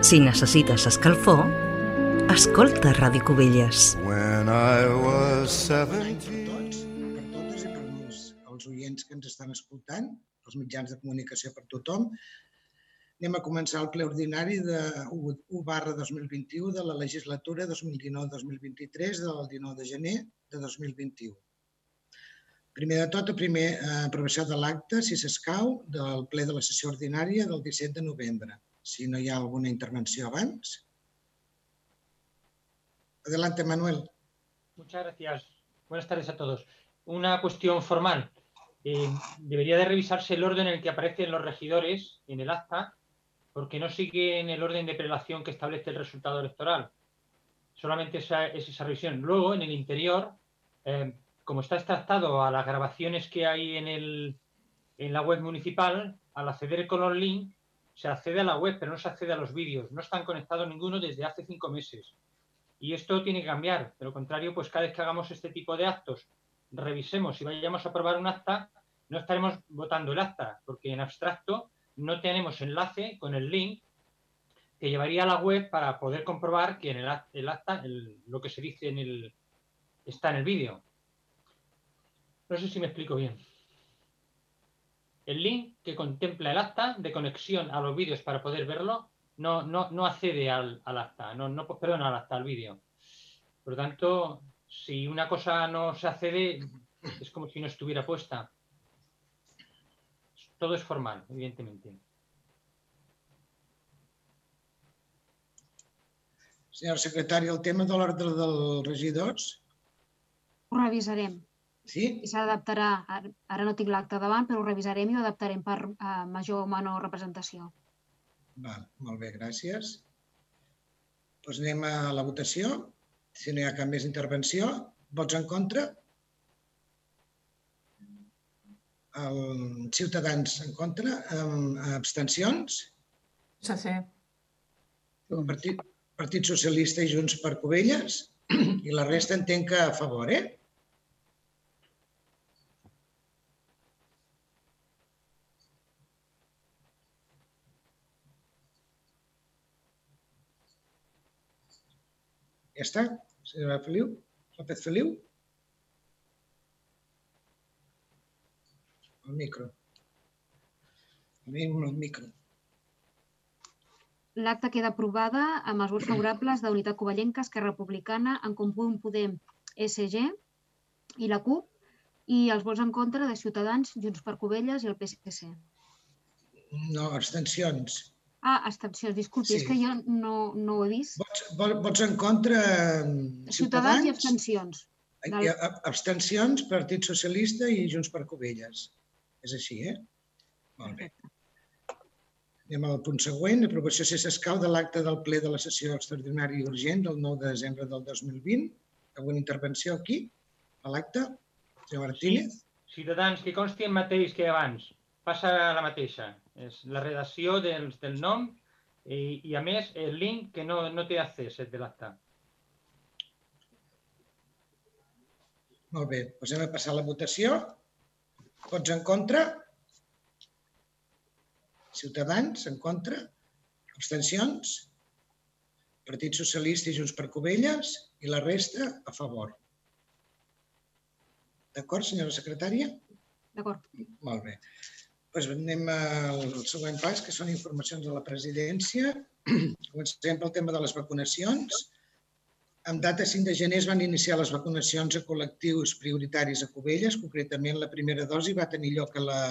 Si necessites escalfor, escolta Ràdio Cubelles. When I was Per 17. tots, per totes i per els, els oients que ens estan escoltant, els mitjans de comunicació per tothom, anem a començar el ple ordinari de 1 barra 2021 de la legislatura 2019-2023 del 19 de gener de 2021. Primer de tot, primer eh, aprovació de l'acte, si s'escau, del ple de la sessió ordinària del 17 de novembre. Si no hi ha alguna intervenció abans. Adelante, Manuel. Muchas gracias. Buenas tardes a todos. Una cuestión formal. Eh, debería de revisarse el orden en el que aparecen los regidores en el acta, porque no sigue en el orden de prelación que establece el resultado electoral. Solamente esa, es esa revisión. Luego, en el interior, eh, como está extractado a las grabaciones que hay en, el, en la web municipal, al acceder con los links, se accede a la web, pero no se accede a los vídeos. No están conectados ninguno desde hace cinco meses. Y esto tiene que cambiar. De lo contrario, pues cada vez que hagamos este tipo de actos, revisemos y vayamos a aprobar un acta, no estaremos votando el acta, porque en abstracto no tenemos enlace con el link que llevaría a la web para poder comprobar que en el, el acta, lo que se dice en el, está en el vídeo. No sé si me explico bien. El link que contempla el acta de conexión a los vídeos para poder verlo no, no, no accede al, al acta, no, no, perdón, al acta, al vídeo. Por lo tanto, si una cosa no se accede, es como si no estuviera puesta. Todo es formal, evidentemente. Senyor secretari, el tema de l'ordre dels regidors, Ho revisarem sí? i s'adaptarà. Ara no tinc l'acte davant, però ho revisarem i ho adaptarem per a major o menor representació. Val, molt bé, gràcies. Doncs anem a la votació. Si no hi ha cap més intervenció, vots en contra? El Ciutadans en contra, amb abstencions? SC. Partit, Partit Socialista i Junts per Covelles? I la resta entenc que a favor, eh? Ja està, senyora Feliu? López Feliu? El micro. A mi el micro. L'acta queda aprovada amb els vots favorables d'Unitat Covellenca, Esquerra Republicana, en Comú Podem, SG i la CUP, i els vots en contra de Ciutadans, Junts per Covelles i el PSC. No, abstencions. Ah, abstencions, disculpi, és Sí. que jo no, no ho he vist. Vots, vo- vots en contra eh, Ciutadans Ciutadans, i abstencions. i a- abstencions, Partit Socialista i Junts per Covelles. És així, eh? Molt bé. Anem al punt següent, aprovació si s'escau de l'acte del ple de la sessió extraordinària i urgent del 9 de desembre del 2020. Alguna intervenció aquí, a l'acte? Senyor Martínez? Ciutadans, que consti el mateix que abans. Passa la mateixa. És la redacció del, del nom i, i, a més, el link que no, no té accés el de l'acta. Molt bé, doncs anem a passar la votació. Vots en contra? Ciutadans, en contra? Abstencions? Partit Socialista i Junts per Covelles i la resta a favor. D'acord, senyora secretària? D'acord. Molt bé. Doncs anem al següent pas, que són informacions de la presidència. Comencem pel tema de les vacunacions. En data 5 de gener es van iniciar les vacunacions a col·lectius prioritaris a Cubelles. Concretament, la primera dosi va tenir lloc a la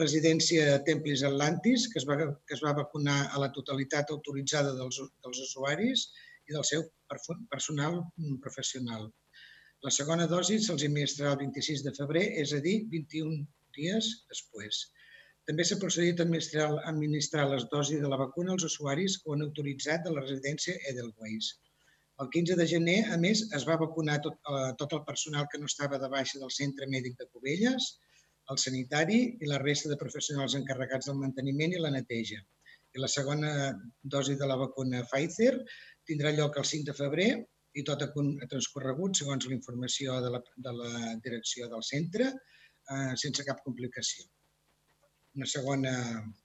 residència Templis Atlantis, que es va, que es va vacunar a la totalitat autoritzada dels, dels usuaris i del seu personal professional. La segona dosi se'ls administrarà el 26 de febrer, és a dir, 21 dies després. També s'ha procedit a administrar, administrar les dosis de la vacuna als usuaris que ho han autoritzat de la residència Edelweiss. El 15 de gener, a més, es va vacunar tot, eh, tot el personal que no estava de baixa del centre mèdic de Cubelles, el sanitari i la resta de professionals encarregats del manteniment i la neteja. I la segona dosi de la vacuna Pfizer tindrà lloc el 5 de febrer i tot ha transcorregut segons la informació de la, de la direcció del centre eh, sense cap complicació. Una segona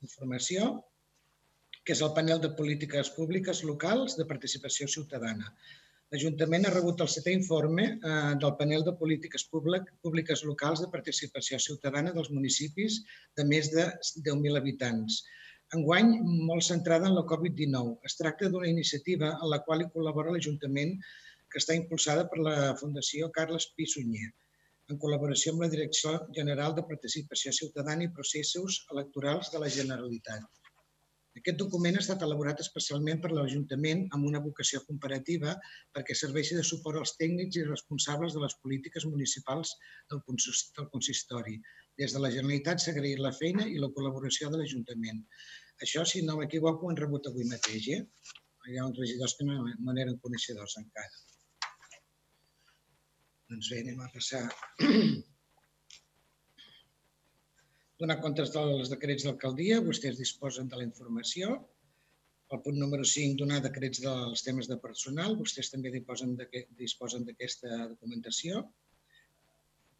informació, que és el panel de polítiques públiques locals de participació ciutadana. L'Ajuntament ha rebut el setè informe eh, del panel de polítiques públiques locals de participació ciutadana dels municipis de més de 10.000 habitants. Enguany, molt centrada en la Covid-19. Es tracta d'una iniciativa en la qual hi col·labora l'Ajuntament que està impulsada per la Fundació Carles Pi Sunyer, en col·laboració amb la Direcció General de Participació Ciutadana i Processos Electorals de la Generalitat. Aquest document ha estat elaborat especialment per l'Ajuntament amb una vocació comparativa perquè serveixi de suport als tècnics i responsables de les polítiques municipals del consistori. Des de la Generalitat s'ha agraït la feina i la col·laboració de l'Ajuntament. Això, si no m'equivoco, ho han rebut avui mateix. Eh? Hi ha uns regidors que no n'eren coneixedors encara. Doncs bé, anem a passar donar comptes dels decrets d'alcaldia, vostès disposen de la informació. El punt número 5, donar decrets dels temes de personal, vostès també disposen d'aquesta documentació.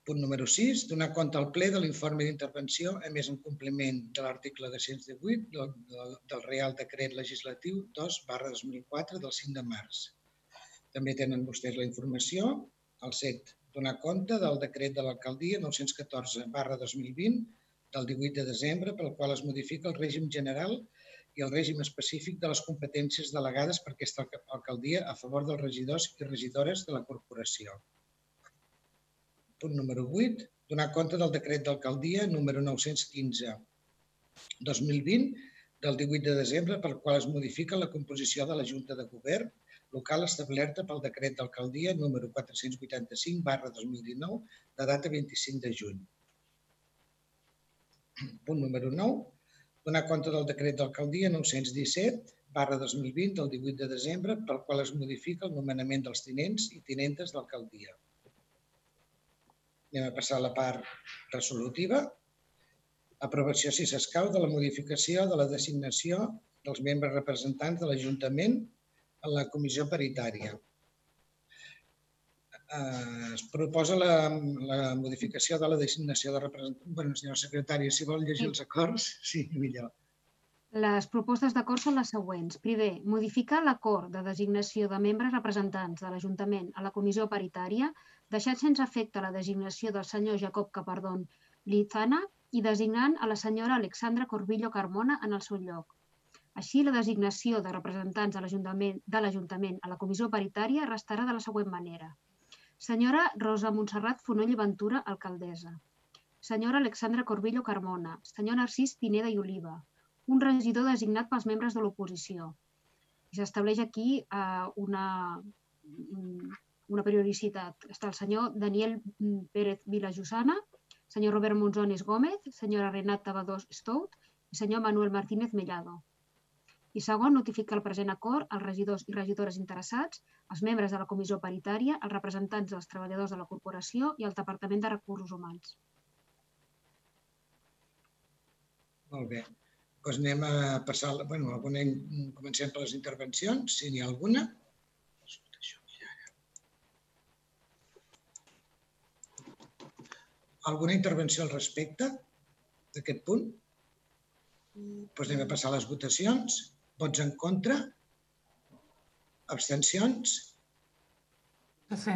Punt número 6, donar compte al ple de l'informe d'intervenció emès en compliment de l'article 218 del, del, del Real Decret Legislatiu 2 barra 2004 del 5 de març. També tenen vostès la informació. El 7, donar compte del decret de l'alcaldia 914 barra 2020 del 18 de desembre pel qual es modifica el règim general i el règim específic de les competències delegades per aquesta alcaldia a favor dels regidors i regidores de la corporació. Punt número 8. Donar compte del decret d'alcaldia número 915 2020 del 18 de desembre per qual es modifica la composició de la Junta de Govern local establerta pel decret d'alcaldia número 485 barra 2019 de data 25 de juny. Punt número 9. Donar compte del decret d'alcaldia 917 barra 2020 del 18 de desembre pel qual es modifica el nomenament dels tinents i tinentes d'alcaldia. Anem a passar a la part resolutiva. Aprovació, si s'escau, de la modificació de la designació dels membres representants de l'Ajuntament en la comissió paritària eh, es proposa la, la modificació de la designació de representant. Bueno, senyora secretària, si vol llegir els acords, sí, millor. Les propostes d'acord són les següents. Primer, modificar l'acord de designació de membres representants de l'Ajuntament a la comissió paritària, deixant sense efecte la designació del senyor Jacob Capardón Lizana i designant a la senyora Alexandra Corbillo Carmona en el seu lloc. Així, la designació de representants de l'Ajuntament a la comissió paritària restarà de la següent manera. Senyora Rosa Montserrat Fonoll i Ventura, alcaldessa. Senyora Alexandra Corbillo Carmona. Senyor Narcís Pineda i Oliva. Un regidor designat pels membres de l'oposició. S'estableix aquí eh, una, una periodicitat. Està el senyor Daniel Pérez Vilajosana, senyor Robert Monzones Gómez, senyora Renata Badós Stout i senyor Manuel Martínez Mellado. I segon, notificar el present acord als regidors i regidores interessats, als membres de la comissió paritària, als representants dels treballadors de la corporació i al Departament de Recursos Humans. Molt bé. Doncs anem a passar... Bueno, alguna, comencem per les intervencions, si n'hi ha alguna. Alguna intervenció al respecte d'aquest punt? Doncs anem a passar a les votacions. Vots en contra? Abstencions? Sí.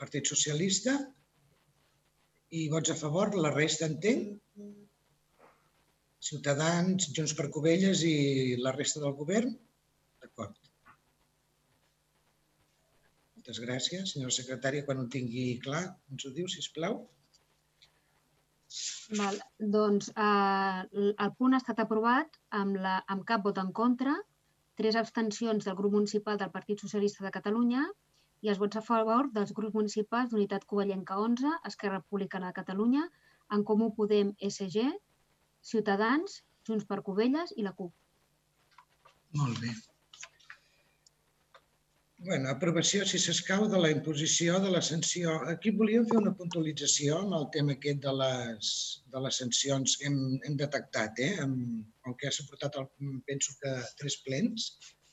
Partit Socialista? I vots a favor? La resta entenc? Ciutadans, Junts per Covelles i la resta del govern? D'acord. Moltes gràcies. Senyora secretària, quan ho tingui clar, ens ho diu, sisplau. plau. Val. Doncs eh, el punt ha estat aprovat amb, la, amb cap vot en contra, tres abstencions del grup municipal del Partit Socialista de Catalunya i els vots a favor dels grups municipals d'Unitat Covellenca 11, Esquerra Republicana de Catalunya, En Comú Podem SG, Ciutadans, Junts per Covelles i la CUP. Molt bé bueno, aprovació, si s'escau, de la imposició de la sanció. Aquí volíem fer una puntualització amb el tema aquest de les, de les sancions que hem, hem detectat. Eh? Amb, el que s'ha portat, el, penso que tres plens,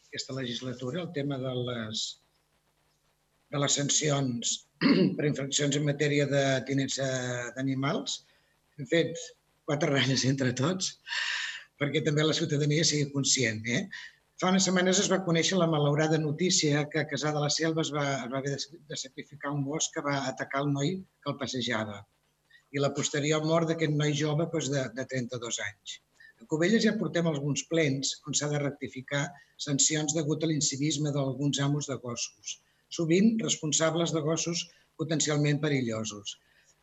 aquesta legislatura, el tema de les, de les sancions per infraccions en matèria de tinença d'animals. Hem fet quatre ratlles entre tots perquè també la ciutadania sigui conscient. Eh? Fa unes setmanes es va conèixer la malaurada notícia que a Casà de la Selva es va, es va haver de sacrificar un bosc que va atacar el noi que el passejava i la posterior mort d'aquest noi jove doncs, de, de 32 anys. A Covelles ja portem alguns plens on s'ha de rectificar sancions degut a l'incivisme d'alguns amos de gossos, sovint responsables de gossos potencialment perillosos.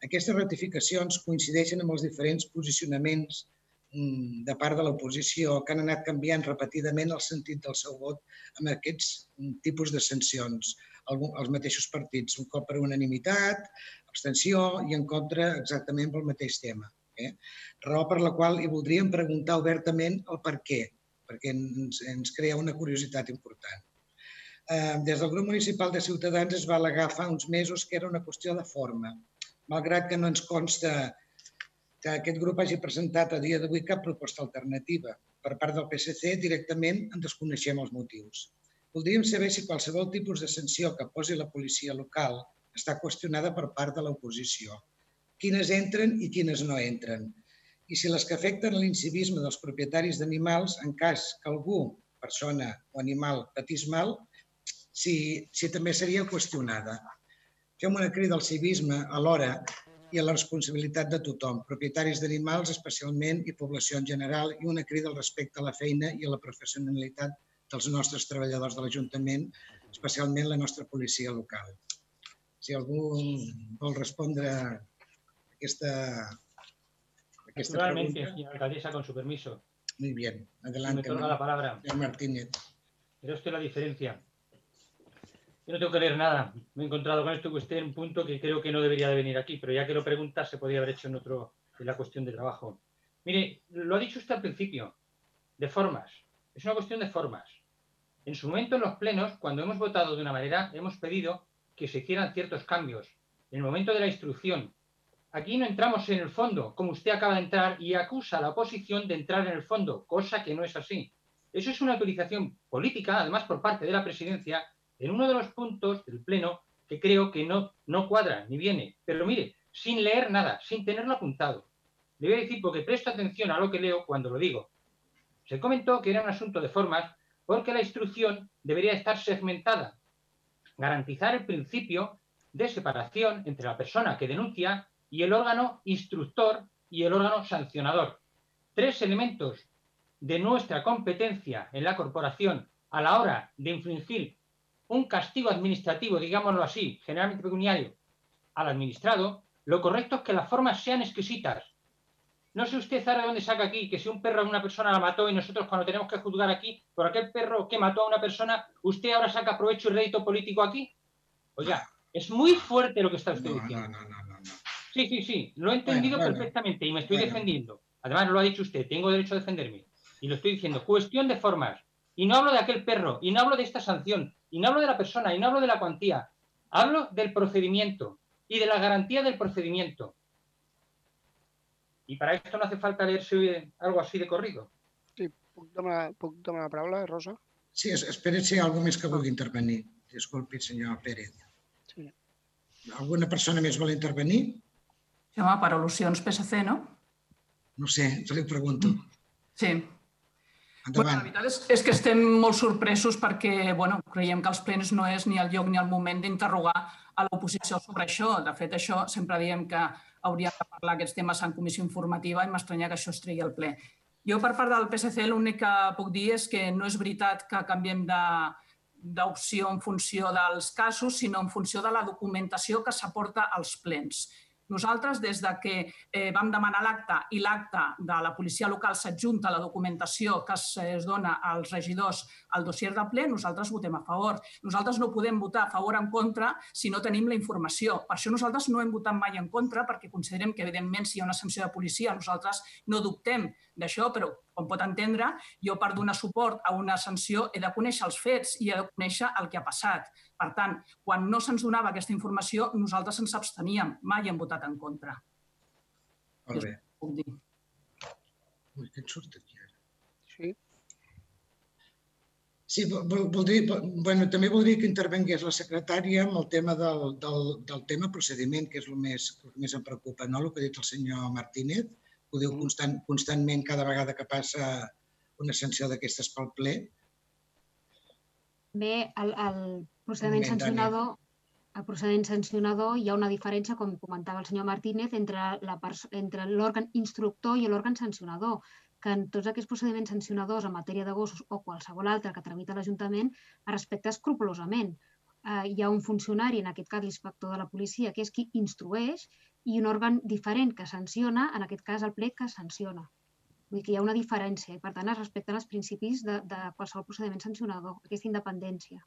Aquestes ratificacions coincideixen amb els diferents posicionaments de part de l'oposició que han anat canviant repetidament el sentit del seu vot amb aquests mm, tipus de sancions. Els mateixos partits, un cop per unanimitat, abstenció i en contra exactament pel mateix tema. Eh? Raó per la qual hi voldríem preguntar obertament el per què, perquè ens, ens crea una curiositat important. Eh, des del grup municipal de Ciutadans es va alegar fa uns mesos que era una qüestió de forma, malgrat que no ens consta que aquest grup hagi presentat a dia d'avui cap proposta alternativa. Per part del PSC directament en desconeixem els motius. Voldríem saber si qualsevol tipus de sanció que posi la policia local està qüestionada per part de l'oposició. Quines entren i quines no entren. I si les que afecten l'incivisme dels propietaris d'animals, en cas que algú, persona o animal, patís mal, si, si també seria qüestionada. Fem una crida al civisme alhora i a la responsabilitat de tothom, propietaris d'animals especialment i població en general, i una crida al respecte a la feina i a la professionalitat dels nostres treballadors de l'Ajuntament, especialment la nostra policia local. Si algú vol respondre a aquesta, aquesta Naturalmente, pregunta. señora alcaldesa, con su permiso. Muy bien, adelante. Me la palabra. Martínez. Pero esto es la diferencia. Yo no tengo que leer nada. Me he encontrado con esto que usted en un punto que creo que no debería de venir aquí, pero ya que lo pregunta se podría haber hecho en otro, en la cuestión de trabajo. Mire, lo ha dicho usted al principio, de formas. Es una cuestión de formas. En su momento en los plenos, cuando hemos votado de una manera, hemos pedido que se hicieran ciertos cambios. En el momento de la instrucción, aquí no entramos en el fondo, como usted acaba de entrar y acusa a la oposición de entrar en el fondo, cosa que no es así. Eso es una utilización política, además por parte de la presidencia, en uno de los puntos del Pleno que creo que no, no cuadra ni viene. Pero mire, sin leer nada, sin tenerlo apuntado. Le voy a decir porque presto atención a lo que leo cuando lo digo. Se comentó que era un asunto de formas porque la instrucción debería estar segmentada garantizar el principio de separación entre la persona que denuncia y el órgano instructor y el órgano sancionador. Tres elementos de nuestra competencia en la corporación a la hora de infringir un castigo administrativo, digámoslo así, generalmente pecuniario, al administrado, lo correcto es que las formas sean exquisitas. No sé usted, Zara, de dónde saca aquí que si un perro a una persona la mató y nosotros cuando tenemos que juzgar aquí por aquel perro que mató a una persona, usted ahora saca provecho y rédito político aquí. Oiga, es muy fuerte lo que está usted diciendo. No, no, no, no, Sí, sí, sí, lo he entendido perfectamente y me estoy defendiendo. Además, lo ha dicho usted, tengo derecho a defenderme. Y lo estoy diciendo, cuestión de formas. Y no hablo de aquel perro, y no hablo de esta sanción, y no hablo de la persona, y no hablo de la cuantía. Hablo del procedimiento y de la garantía del procedimiento. Y para esto no hace falta leerse algo así de corrido. Sí, puc demanar, puc demanar la paraula, Rosa? Sí, espera si hi ha algú més que vulgui intervenir. Disculpi, senyor Pérez. Sí. Alguna persona més vol intervenir? Sí, home, per al·lusions PSC, no? No sé, se li pregunto. Sí. Bueno, la veritat és, és que estem molt sorpresos perquè bueno, creiem que els plens no és ni el lloc ni el moment d'interrogar a l'oposició sobre això. De fet, això sempre diem que hauria de parlar aquests temes en comissió informativa i m'estranya que això es tregui al ple. Jo, per part del PSC, l'únic que puc dir és que no és veritat que canviem de, d'opció en funció dels casos, sinó en funció de la documentació que s'aporta als plens. Nosaltres, des de que eh, vam demanar l'acte i l'acte de la policia local s'adjunta a la documentació que es, es dona als regidors al dossier de ple, nosaltres votem a favor. Nosaltres no podem votar a favor o en contra si no tenim la informació. Per això nosaltres no hem votat mai en contra, perquè considerem que, evidentment, si hi ha una sanció de policia, nosaltres no dubtem d'això, però, com pot entendre, jo per donar suport a una sanció he de conèixer els fets i he de conèixer el que ha passat. Per tant, quan no se'ns donava aquesta informació, nosaltres ens absteníem, mai hem votat en contra. Molt bé. Puc dir. Ui, què et surt aquí ara? Sí. Sí, vol, voldria, bueno, també voldria que intervengués la secretària amb el tema del, del, del tema procediment, que és el més, el que més em preocupa, no? el que ha dit el senyor Martínez, Ho diu constant, constantment cada vegada que passa una sanció d'aquestes pel ple. Bé, el, el procediment sancionador el procediment sancionador hi ha una diferència, com comentava el senyor Martínez, entre l'òrgan instructor i l'òrgan sancionador, que en tots aquests procediments sancionadors en matèria de gossos o qualsevol altre que tramita l'Ajuntament es respecta escrupolosament. Eh, hi ha un funcionari, en aquest cas l'inspector de la policia, que és qui instrueix, i un òrgan diferent que sanciona, en aquest cas el ple que sanciona. Vull dir que hi ha una diferència i, per tant, es respecten els principis de, de qualsevol procediment sancionador, aquesta independència.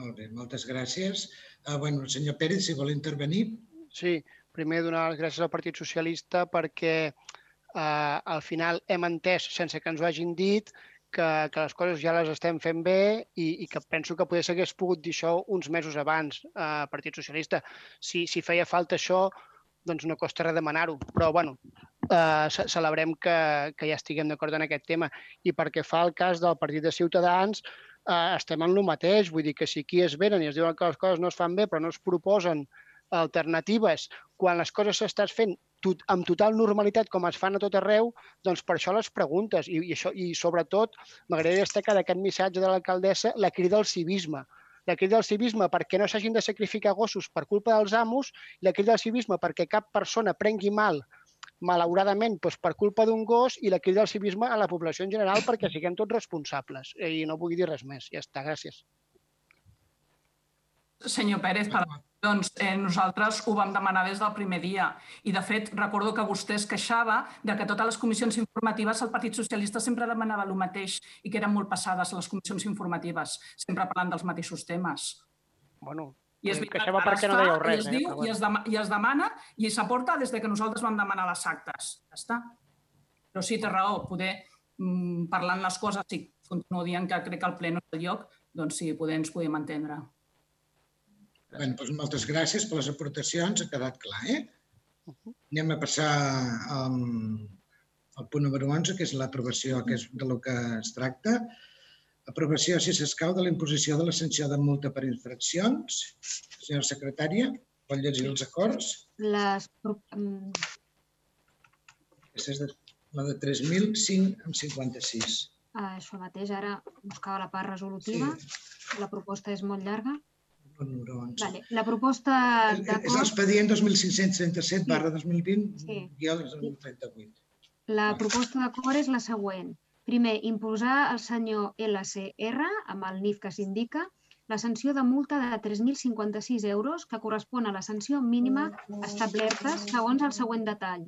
Molt bé, moltes gràcies. Uh, bueno, el senyor Pérez, si vol intervenir. Sí, primer donar les gràcies al Partit Socialista perquè eh, al final hem entès, sense que ens ho hagin dit, que, que les coses ja les estem fent bé i, i que penso que potser s'hagués pogut dir això uns mesos abans, eh, Partit Socialista. Si, si feia falta això, doncs no costa res demanar-ho. Però, bueno, eh, ce- celebrem que, que ja estiguem d'acord en aquest tema. I perquè fa el cas del Partit de Ciutadans, eh, estem en el mateix. Vull dir que si aquí es venen i es diuen que les coses no es fan bé però no es proposen alternatives quan les coses s'estan fent tot, amb total normalitat com es fan a tot arreu, doncs per això les preguntes. I, i, això, i sobretot m'agradaria destacar d'aquest missatge de l'alcaldessa la crida al civisme. La crida al civisme perquè no s'hagin de sacrificar gossos per culpa dels amos la crida al civisme perquè cap persona prengui mal malauradament doncs, per culpa d'un gos i la crida al civisme a la població en general perquè siguem tots responsables. I no vull dir res més. Ja està, gràcies. Senyor Pérez, per doncs eh, nosaltres ho vam demanar des del primer dia i, de fet, recordo que vostè es queixava de que totes les comissions informatives el Partit Socialista sempre demanava el mateix i que eren molt passades les comissions informatives, sempre parlant dels mateixos temes. Bueno, I és veritat, queixava ara perquè es no fa, dèieu i res, es eh, diu, però i, es dema- i es demana i s'aporta des de que nosaltres vam demanar les actes. Ja està. Però sí, té raó, poder mm, parlant les coses, si continuo dient que crec que el ple no és el lloc, doncs sí, poder ens podem entendre. Bueno, doncs moltes gràcies per les aportacions, ha quedat clar, eh? Anem a passar um, al punt número 11, que és l'aprovació, que és de lo que es tracta. Aprovació, si s'escau, de la imposició de la sanció de multa per infraccions. Senyora secretària, vol llegir els acords? Les, mm, Aquesta és de, la de 3.005 amb 56. això mateix, ara buscava la part resolutiva. La proposta és molt llarga. Punt número 11. Vale. La proposta És d'acord... l'expedient 2537 barra 2020, Sí. guió 2038. La proposta d'acord és la següent. Primer, imposar al senyor LCR, amb el NIF que s'indica, la sanció de multa de 3.056 euros que correspon a la sanció mínima establerta segons el següent detall.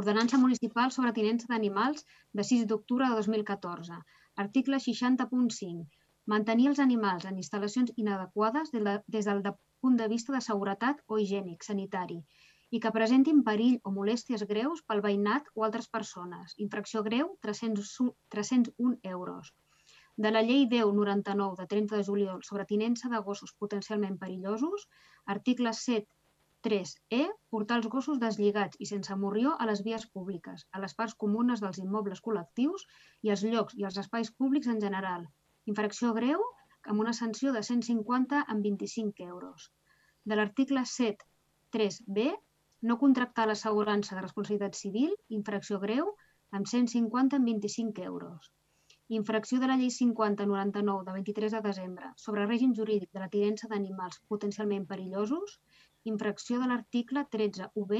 Ordenança municipal sobre tinença d'animals de 6 d'octubre de 2014. Article 60.5. Mantenir els animals en instal·lacions inadequades des de- des del de- punt de vista de seguretat o higiènic, sanitari, i que presentin perill o molèsties greus pel veïnat o altres persones. Infracció greu, 301 301 euros. De la llei 1099 de 30 de juliol sobre tinença de gossos potencialment perillosos, article 7.3e, portar els gossos deslligats i sense morrió a les vies públiques, a les parts comunes dels immobles col·lectius i als llocs i als espais públics en general. Infracció greu, amb una sanció de 150 amb 25 euros. De l'article 7.3b, no contractar l'assegurança de responsabilitat civil, infracció greu, amb 150 en 25 euros. Infracció de la llei 5099 de 23 de desembre sobre règim jurídic de la tinença d'animals potencialment perillosos. Infracció de l'article 13 UB,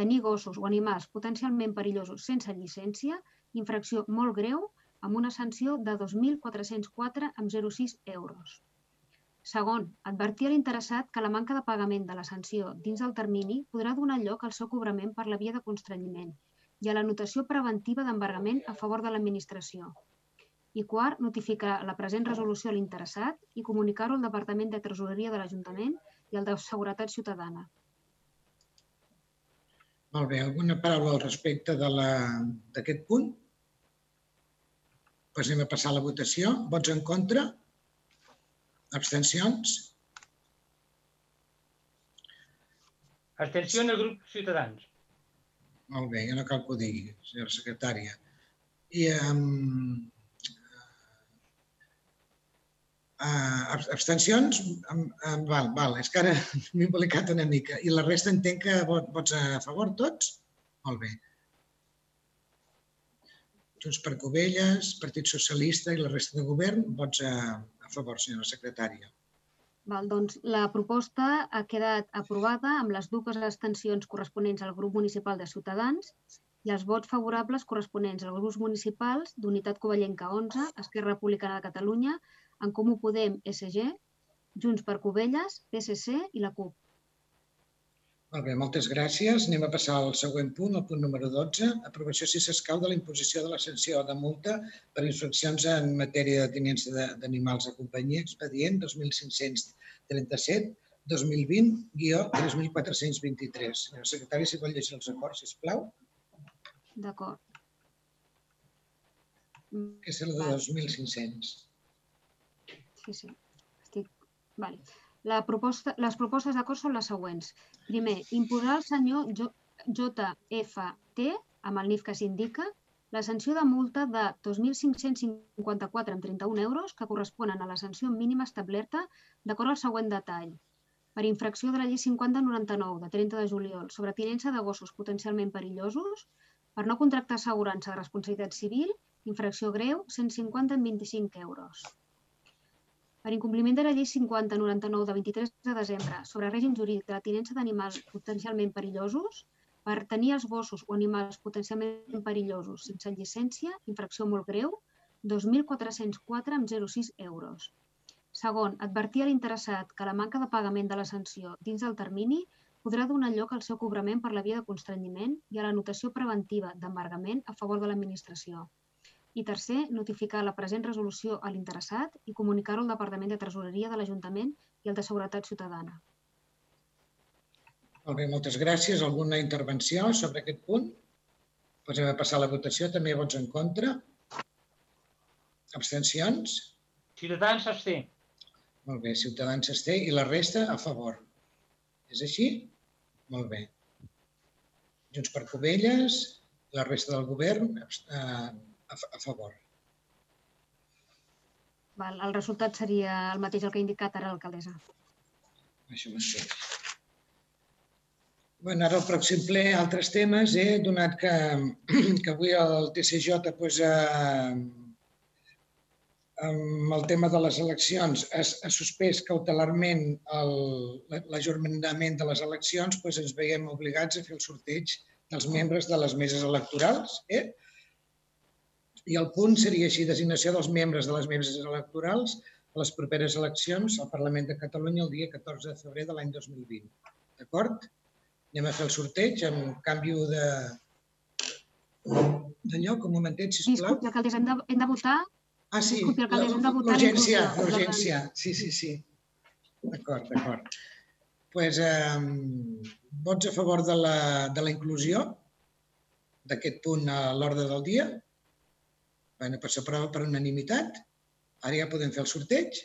tenir gossos o animals potencialment perillosos sense llicència. Infracció molt greu, amb una sanció de 2.404 amb 0,6 euros. Segon, advertir a l'interessat que la manca de pagament de la sanció dins del termini podrà donar lloc al seu cobrament per la via de constrenyiment i a la notació preventiva d'embargament a favor de l'administració. I quart, notificar la present resolució a l'interessat i comunicar-ho al Departament de Tresoreria de l'Ajuntament i al de Seguretat Ciutadana. Molt bé, alguna paraula al respecte d'aquest punt? Doncs anem a passar a la votació. Vots en contra? Abstencions? Abstenció en el grup Ciutadans. Molt bé, ja no cal que ho digui, senyora secretària. I um, uh, abstencions? Um, um, val, val, és que ara m'he embolicat una mica. I la resta entenc que vot, vots a favor tots? Molt bé. Junts per Covelles, Partit Socialista i la resta de govern, vots a, a favor, senyora secretària. Val, doncs la proposta ha quedat aprovada amb les dues abstencions corresponents al grup municipal de Ciutadans i els vots favorables corresponents als grups municipals d'Unitat Covellenca 11, Esquerra Republicana de Catalunya, En Comú Podem, SG, Junts per Covelles, PSC i la CUP. Molt bé, moltes gràcies. Anem a passar al següent punt, el punt número 12. Aprovació, si s'escau, de la imposició de la sanció de multa per infraccions en matèria de tinença d'animals de companyia, expedient 2537 2020-3423. Senyora secretària, si vol llegir els acords, sisplau. D'acord. Que és el de 2.500. Sí, sí. Estic... Vale. La proposta, les propostes d'acord són les següents. Primer, imposar al senyor JFT, amb el NIF que s'indica, la sanció de multa de 2.554 amb 31 euros que corresponen a la sanció mínima establerta d'acord al següent detall. Per infracció de la llei 5099 de 30 de juliol sobre tinença de gossos potencialment perillosos, per no contractar assegurança de responsabilitat civil, infracció greu, 150 amb 25 euros per incompliment de la llei 5099 de 23 de desembre sobre règim jurídic de la tinença d'animals potencialment perillosos, per tenir els gossos o animals potencialment perillosos sense llicència, infracció molt greu, 2.404 amb 0,6 euros. Segon, advertir a l'interessat que la manca de pagament de la sanció dins del termini podrà donar lloc al seu cobrament per la via de constrenyiment i a la notació preventiva d'embargament a favor de l'administració. I tercer, notificar la present resolució a l'interessat i comunicar-ho al Departament de Tresoreria de l'Ajuntament i al de Seguretat Ciutadana. Molt bé, moltes gràcies. Alguna intervenció sobre aquest punt? Posem a passar la votació. També vots en contra? Abstencions? Ciutadans s'absté. Molt bé, Ciutadans s'absté i la resta a favor. És així? Molt bé. Junts per Covelles, la resta del govern, eh, a, a favor. Val, el resultat seria el mateix el que ha indicat ara l'alcaldessa. Això m'ha surt. Bueno, ara el pròxim ple, altres temes, eh? donat que, que avui el TCJ pues, eh, amb el tema de les eleccions ha suspès cautelarment l'ajornament de les eleccions, doncs ens veiem obligats a fer el sorteig dels membres de les meses electorals. Eh? I el punt seria així, designació dels membres de les meses electorals a les properes eleccions al Parlament de Catalunya el dia 14 de febrer de l'any 2020. D'acord? Anem a fer el sorteig amb canvi de, de lloc, un momentet, sisplau. Disculpi, alcaldessa, hem de, hem de votar? Ah, sí, l'urgència, l'urgència, sí, sí, sí. D'acord, d'acord. Doncs pues, eh, vots a favor de la, de la inclusió d'aquest punt a l'ordre del dia? Bueno, per s'aprova per unanimitat. Ara ja podem fer el sorteig.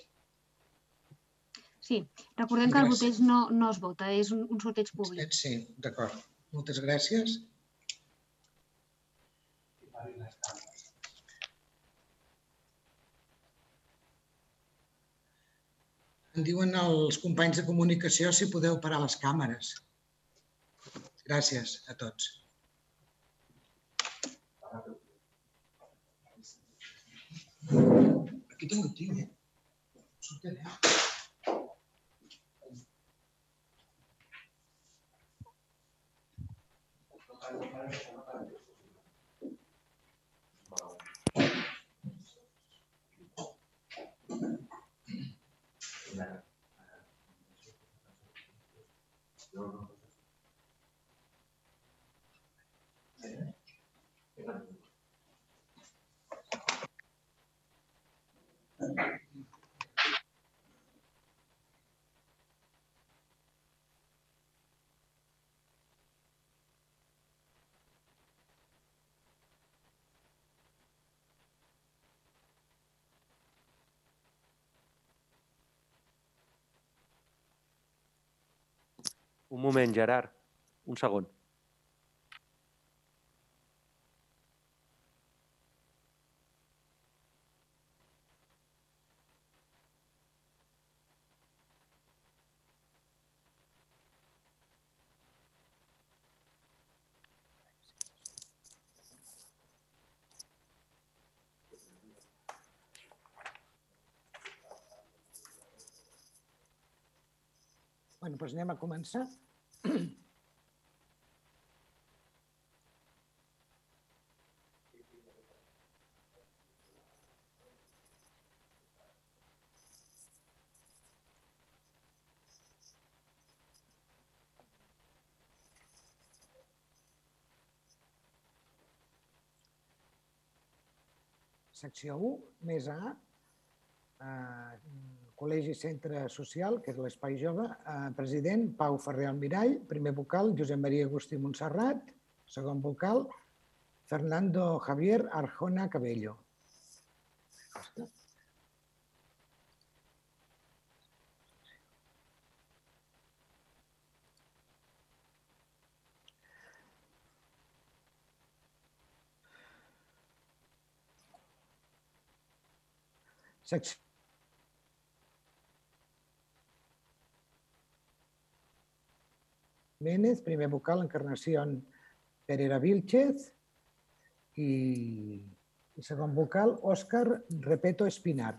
Sí, recordem que el sorteig no, no es vota, és un, un sorteig públic. Sí, d'acord. Moltes gràcies. Em diuen els companys de comunicació si podeu parar les càmeres. Gràcies a tots. Aquí tengo el tío. Un moment, Gerard. Un segon. Doncs anem a començar. Secció 1, més A, eh, Col·legi Centre Social, que és l'Espai Jove, eh, president Pau Ferrer Almirall, primer vocal Josep Maria Agustí Montserrat, segon vocal Fernando Javier Arjona Cabello. Secció Ménez, primer vocal, Encarnación Pereira Vilchez i, i segon vocal, Òscar Repeto Espinar.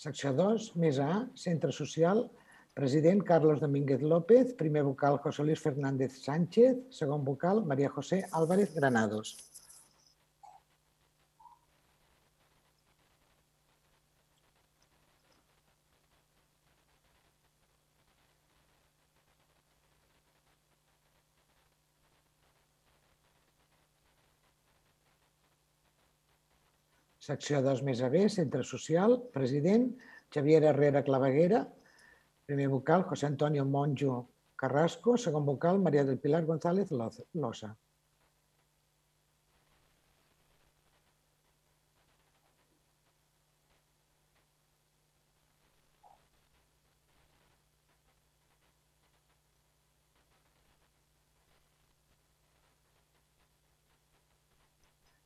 Secció 2, més A, Centre Social, president Carlos Domínguez López, primer vocal José Luis Fernández Sánchez, segon vocal María José Álvarez Granados. Secció 2 més a B, Centre Social, president Xavier Herrera Claveguera, primer vocal José Antonio Monjo Carrasco, segon vocal María del Pilar González Losa.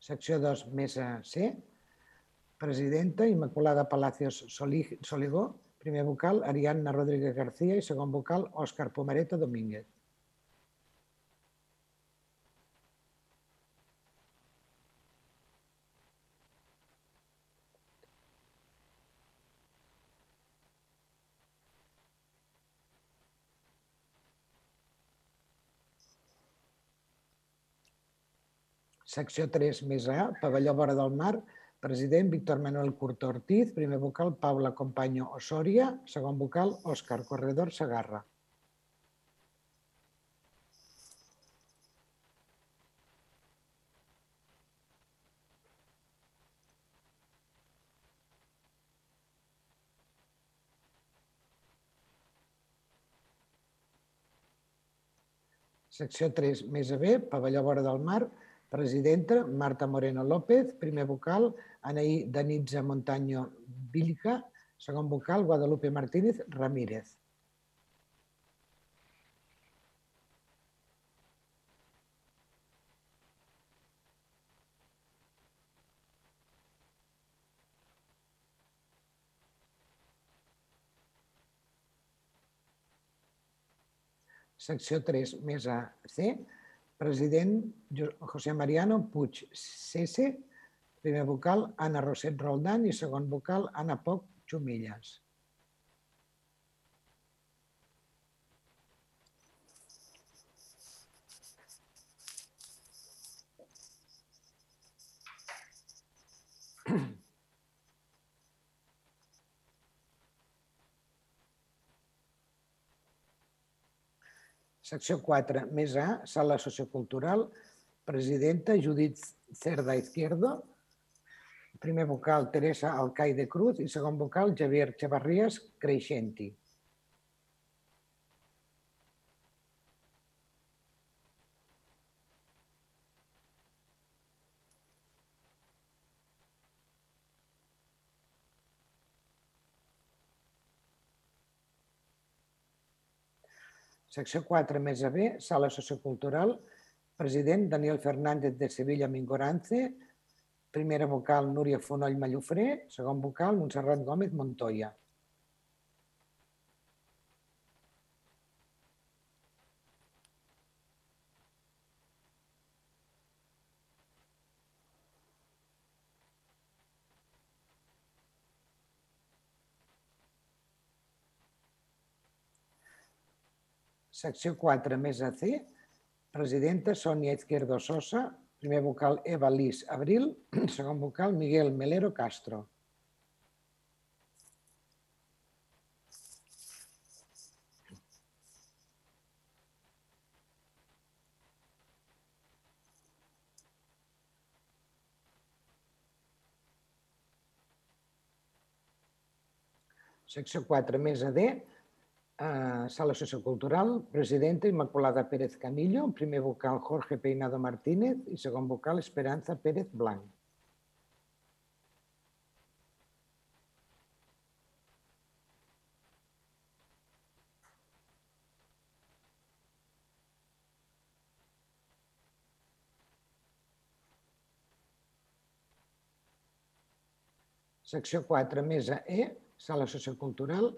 Secció 2 més a C, presidenta Immaculada Palacios Soligó, primer vocal Ariadna Rodríguez García i segon vocal Òscar Pomareta Domínguez. Secció 3 més A, pavelló vora del mar, president Víctor Manuel Curto Ortiz, primer vocal Paula Compaño Osoria, segon vocal Òscar Corredor Sagarra. Secció 3 més a B, pavelló vora del mar, presidenta Marta Moreno López, primer vocal Anaí Danitza Montaño Vilca, segon vocal Guadalupe Martínez Ramírez. Secció 3 més a C, president José Mariano Puig Cese, primer vocal Anna Roset Roldán i segon vocal Anna Poc Xumillas. Secció 4, més A, sala sociocultural, presidenta Judit Cerda Izquierdo, primer vocal Teresa Alcaide Cruz i segon vocal Javier Chavarrías Creixenti. Secció 4 més a B, sala sociocultural, president Daniel Fernández de Sevilla Mingorance, primera vocal Núria Fonoll Mallofré, segon vocal Montserrat Gómez Montoya. Secció 4, mesa C, presidenta Sònia Izquierdo Sosa, primer vocal Eva Lis Abril, segon vocal Miguel Melero Castro. Secció 4, mesa D, sala sociocultural, presidenta Immaculada Pérez Camillo, primer vocal Jorge Peinado Martínez i segon vocal Esperanza Pérez Blanc. Secció 4, mesa E, sala sociocultural,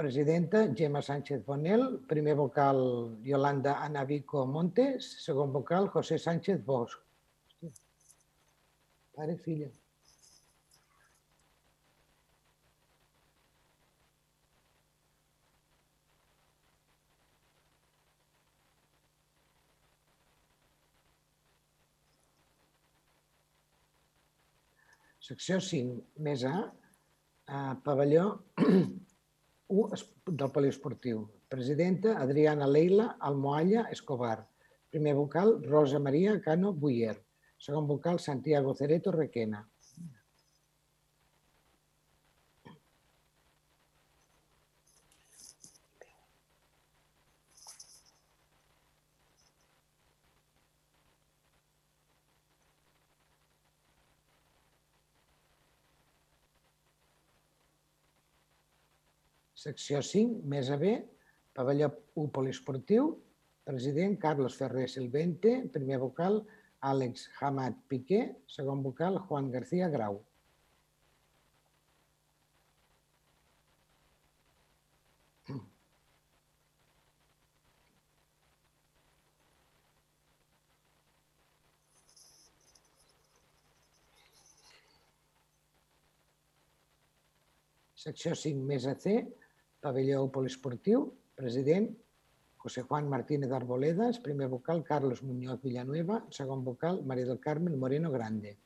presidenta Gemma Sánchez Bonel, primer vocal Yolanda Anavico Montes, segon vocal José Sánchez Bosch. Pare, filla. Secció 5, més A, eh, pavelló 1 del poliesportiu. Presidenta Adriana Leila Almoalla Escobar. Primer vocal Rosa Maria Cano Buyer. Segon vocal Santiago Cereto Requena. Secció 5, mesa B, pavelló 1 poliesportiu, president Carlos Ferrer Silvente, primer vocal Àlex Hamad Piqué, segon vocal Juan García Grau. Secció 5, mesa C, pavelló poliesportiu, president José Juan Martínez Arboledas, primer vocal Carlos Muñoz Villanueva, segon vocal María del Carmen Moreno Grande.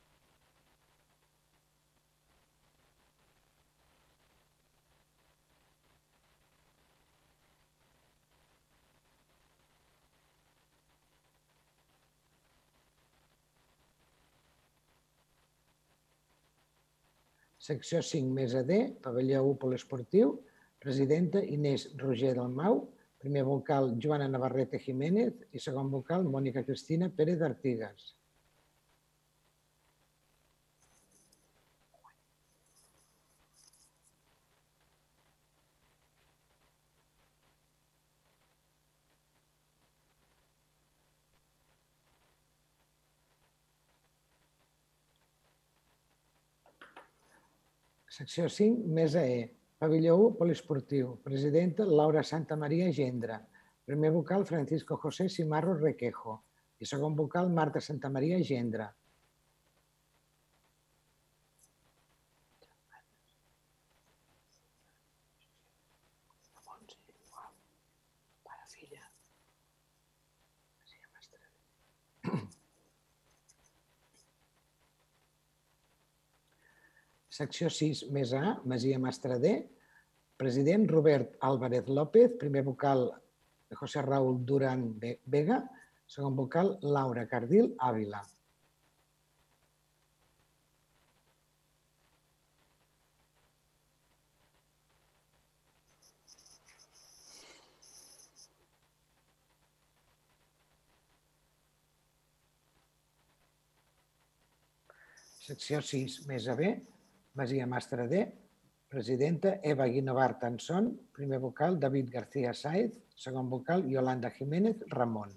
Secció 5, mesa D, pavelló 1 poliesportiu, presidenta Inés Roger Dalmau, primer vocal Joana Navarrete Jiménez i segon vocal Mònica Cristina Pérez Artigas. Secció 5, mesa E, pavelló 1 poliesportiu, presidenta Laura Santa Maria Gendra, primer vocal Francisco José Simarro Requejo. I segon vocal Marta Santa Maria Gendra. Secció 6, mesa A, Masia Mastradé, president Robert Álvarez López, primer vocal José Raúl Durán Vega, segon vocal Laura Cardil Ávila. Secció 6, mesa B, Masia Mastradé, presidenta Eva Guinovart Anson, primer vocal David García Sáez, segon vocal Yolanda Jiménez Ramon.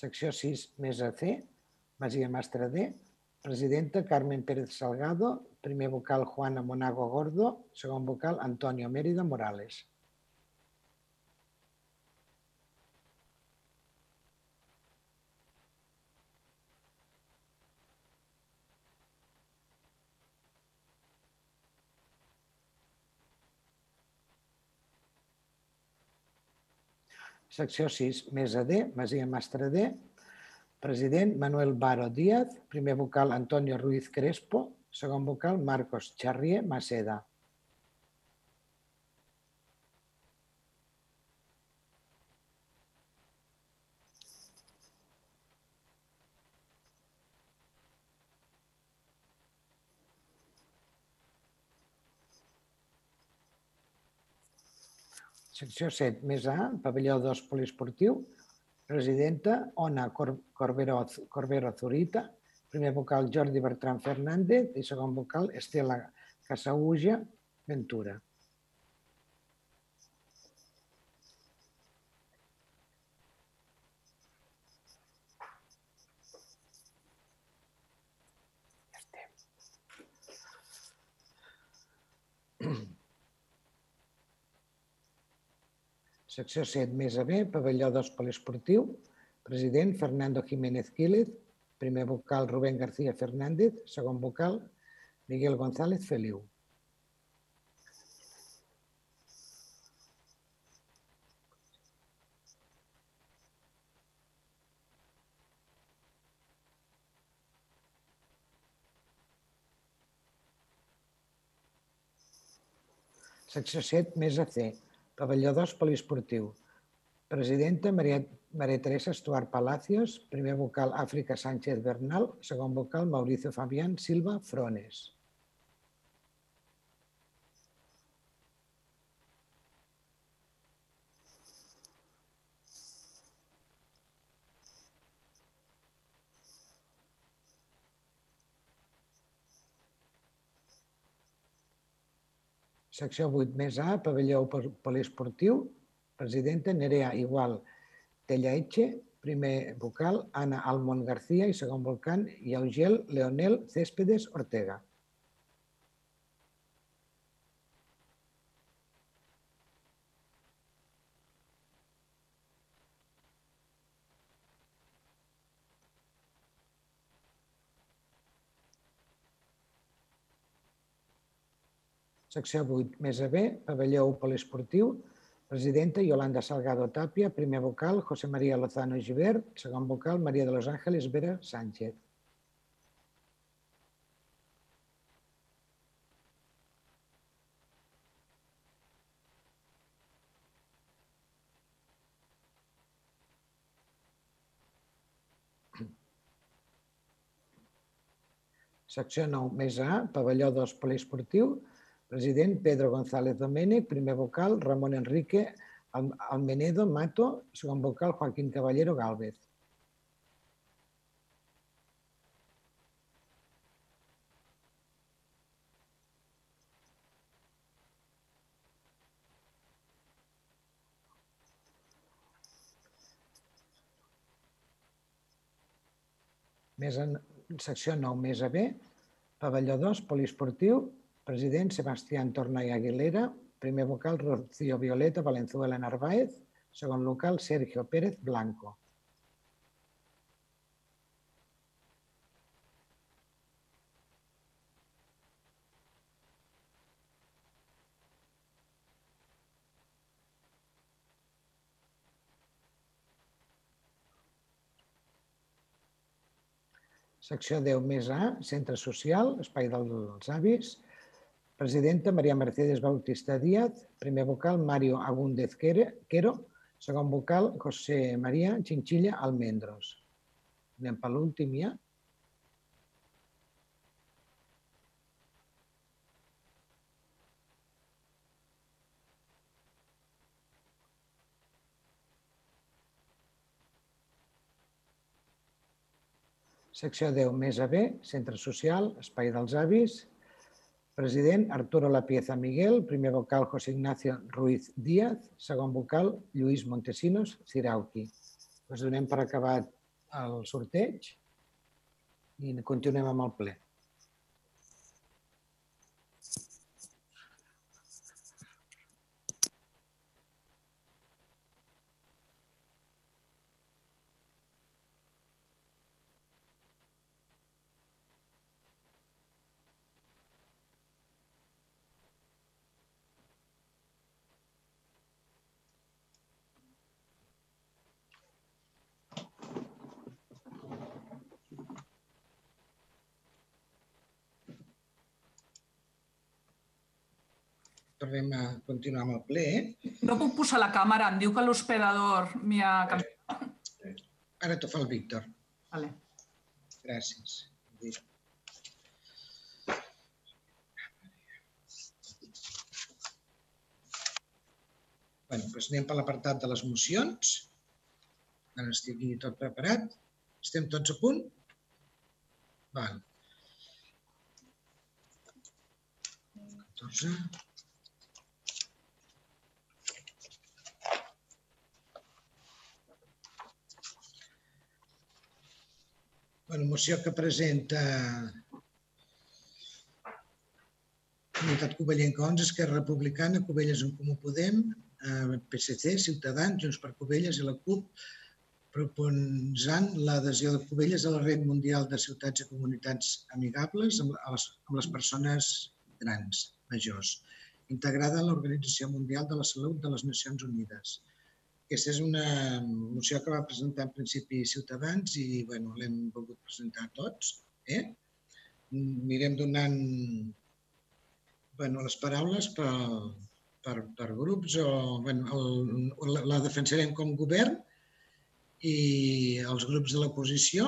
Secció 6, mesa C, Masia Mastradé, Presidenta Carmen Pérez Salgado, primer vocal Juana Monago Gordo, segon vocal Antonio Mérida Morales. secció 6, mesa D, Masia Mastra D, President, Manuel Baro Díaz. Primer vocal, Antonio Ruiz Crespo. Segon vocal, Marcos Charrier Maceda. Secció 7, més A, pavelló 2 poliesportiu, presidenta Ona Cor Corbero, Corbero Zurita, primer vocal Jordi Bertran Fernández i segon vocal Estela Casauja Ventura. Secció 7, més a B, pavelló 2 poliesportiu, president Fernando Jiménez Quílez, primer vocal Rubén García Fernández, segon vocal Miguel González Feliu. Secció 7, més a C, 2 poliesportiu. Presidenta Maria, Maria Teresa Estuart Palacios, primer vocal Àfrica Sánchez Bernal, segon vocal Mauricio Fabián Silva Frones. Secció 8 més A, pavelló poliesportiu, presidenta Nerea Igual Tellaetxe, primer vocal Ana Almond García i segon vocal Yaugel Leonel Céspedes Ortega. Secció 8, més B, pavelló poliesportiu, presidenta Yolanda Salgado Tapia, primer vocal José María Lozano Givert, segon vocal María de los Ángeles Vera Sánchez. Secció 9, més A, pavelló 2 poliesportiu, president Pedro González Domènech, primer vocal Ramon Enrique Almenedo Mato, segon vocal Joaquín Caballero Gálvez. Més en secció 9, més a B, pavelló 2, poliesportiu, president Sebastián Tornay Aguilera, primer vocal Rocío Violeta Valenzuela Narváez, segon local Sergio Pérez Blanco. Secció 10 més A, Centre Social, Espai dels Avis, presidenta Maria Mercedes Bautista Díaz, primer vocal Mario Agúndez Quero, segon vocal José María Chinchilla Almendros. Anem per l'últim ja. Secció 10 més a B, Centre Social, Espai dels Avis, president Arturo Lapieza Miguel, primer vocal José Ignacio Ruiz Díaz, segon vocal Lluís Montesinos Cirauqui. Doncs donem per acabat el sorteig i continuem amb el ple. A continuar amb el ple. No puc posar la càmera, em diu que l'hospedador m'hi ha... Ara t'ho fa el Víctor. Vale. Gràcies. Bé, doncs anem per l'apartat de les mocions. Ara estigui tot preparat. Estem tots a punt? Val. 14. Bueno, moció que presenta Unitat Covellenca 11, Esquerra Republicana, Covelles en Comú Podem, eh, PSC, Ciutadans, Junts per Covelles i la CUP, proposant l'adhesió de Covelles a la Red Mundial de Ciutats i Comunitats Amigables amb les, amb les persones grans, majors, integrada en l'Organització Mundial de la Salut de les Nacions Unides. Aquesta és una moció que va presentar en principi Ciutadans i bueno, l'hem volgut presentar tots. Eh? Mirem donant bueno, les paraules per, per, per grups o bueno, el, la defensarem com govern i els grups de l'oposició.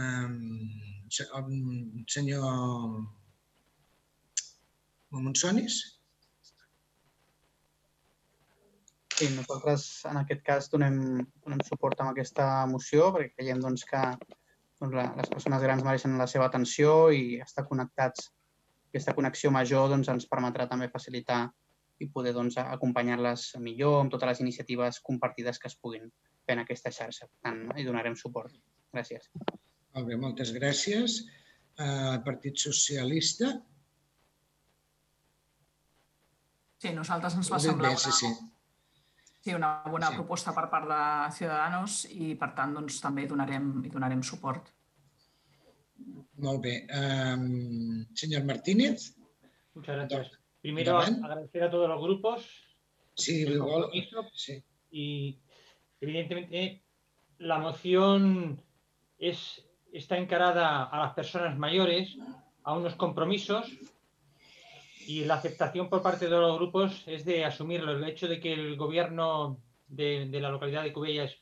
el senyor Monsonis. Sí, nosaltres en aquest cas donem, donem suport amb aquesta moció perquè creiem doncs, que doncs, la, les persones grans mereixen la seva atenció i estar connectats. Aquesta connexió major doncs, ens permetrà també facilitar i poder doncs, acompanyar-les millor amb totes les iniciatives compartides que es puguin fer en aquesta xarxa. Per tant, hi donarem suport. Gràcies. Molt bé, moltes gràcies. Uh, Partit Socialista. Sí, nosaltres ens va semblar bé, sí, sí. Sí, una bona sí. proposta per part de Ciudadanos i, per tant, doncs, també hi donarem, hi donarem suport. Molt bé. Um, señor Martínez. Muchas gracias. Primero, agradecer a todos los grupos. Sí, igual. Sí. Y, evidentemente, la moción es, está encarada a las personas mayores, a unos compromisos y la aceptación por parte de los grupos es de asumirlo. El hecho de que el gobierno de, la localidad de Cubellas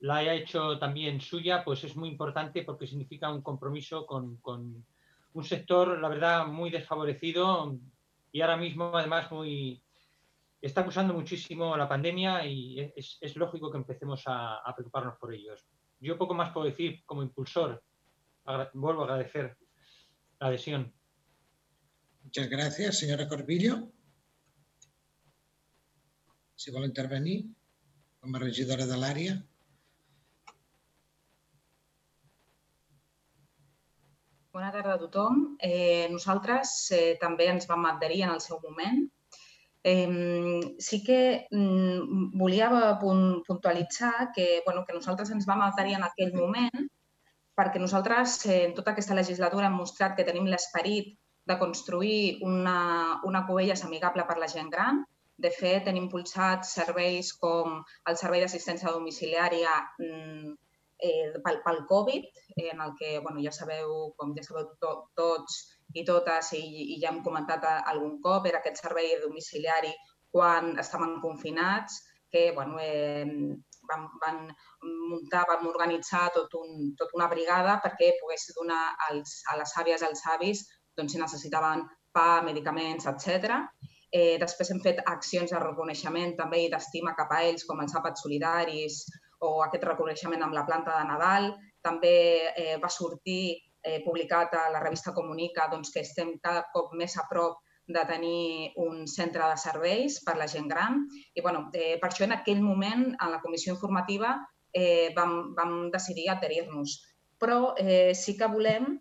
la haya hecho también suya, pues es muy importante porque significa un compromiso con, un sector, la verdad, muy desfavorecido y ahora mismo, además, muy está acusando muchísimo la pandemia y es, lógico que empecemos a, a, preocuparnos por ellos. Yo poco más puedo decir como impulsor. vuelvo a agradecer la adhesión. Muchas gracias. Señora Corbillo. Si vol intervenir com a regidora de l'àrea. Bona tarda a tothom. Eh, nosaltres eh, també ens vam adherir en el seu moment. Eh, sí que mm, volia puntualitzar que, bueno, que nosaltres ens vam adherir en aquell moment perquè nosaltres eh, en tota aquesta legislatura hem mostrat que tenim l'esperit de construir una, una Covelles amigable per la gent gran. De fet, hem impulsat serveis com el servei d'assistència domiciliària mm, eh, pel, pel Covid, en el que bueno, ja sabeu, com ja sabeu to, tots i totes, i, i ja hem comentat algun cop, era aquest servei domiciliari quan estaven confinats, que bueno, eh, van, van muntar, vam organitzar tot un, tot una brigada perquè pogués donar als, a les àvies i als avis doncs, si necessitaven pa, medicaments, etc. Eh, després hem fet accions de reconeixement també i d'estima cap a ells, com els àpats solidaris o aquest reconeixement amb la planta de Nadal. També eh, va sortir eh, publicat a la revista Comunica doncs, que estem cada cop més a prop de tenir un centre de serveis per la gent gran. I bueno, eh, per això en aquell moment, en la comissió informativa, eh, vam, vam decidir adherir-nos. Però eh, sí que volem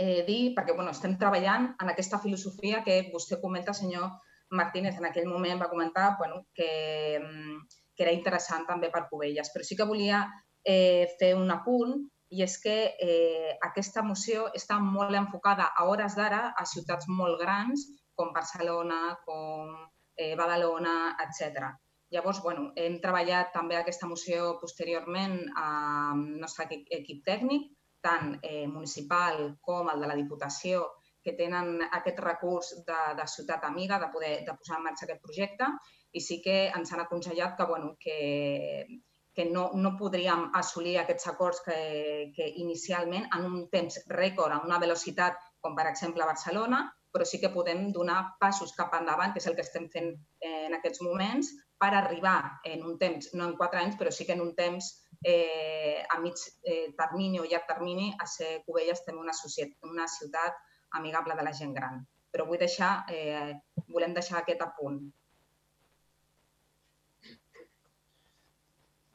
eh, dir, perquè bueno, estem treballant en aquesta filosofia que vostè comenta, senyor Martínez, en aquell moment va comentar bueno, que, mm, que era interessant també per Covelles. Però sí que volia eh, fer un apunt i és que eh, aquesta moció està molt enfocada a hores d'ara a ciutats molt grans com Barcelona, com eh, Badalona, etc. Llavors, bueno, hem treballat també aquesta moció posteriorment amb el nostre equip tècnic tant eh, municipal com el de la Diputació que tenen aquest recurs de, de ciutat amiga, de poder de posar en marxa aquest projecte, i sí que ens han aconsellat que, bueno, que, que no, no podríem assolir aquests acords que, que inicialment en un temps rècord, amb una velocitat com per exemple a Barcelona, però sí que podem donar passos cap endavant, que és el que estem fent en aquests moments, per arribar en un temps, no en quatre anys, però sí que en un temps eh, a mig eh, termini o llarg termini, a ser Cubelles també una, una ciutat amigable de la gent gran. Però vull deixar, eh, volem deixar aquest apunt.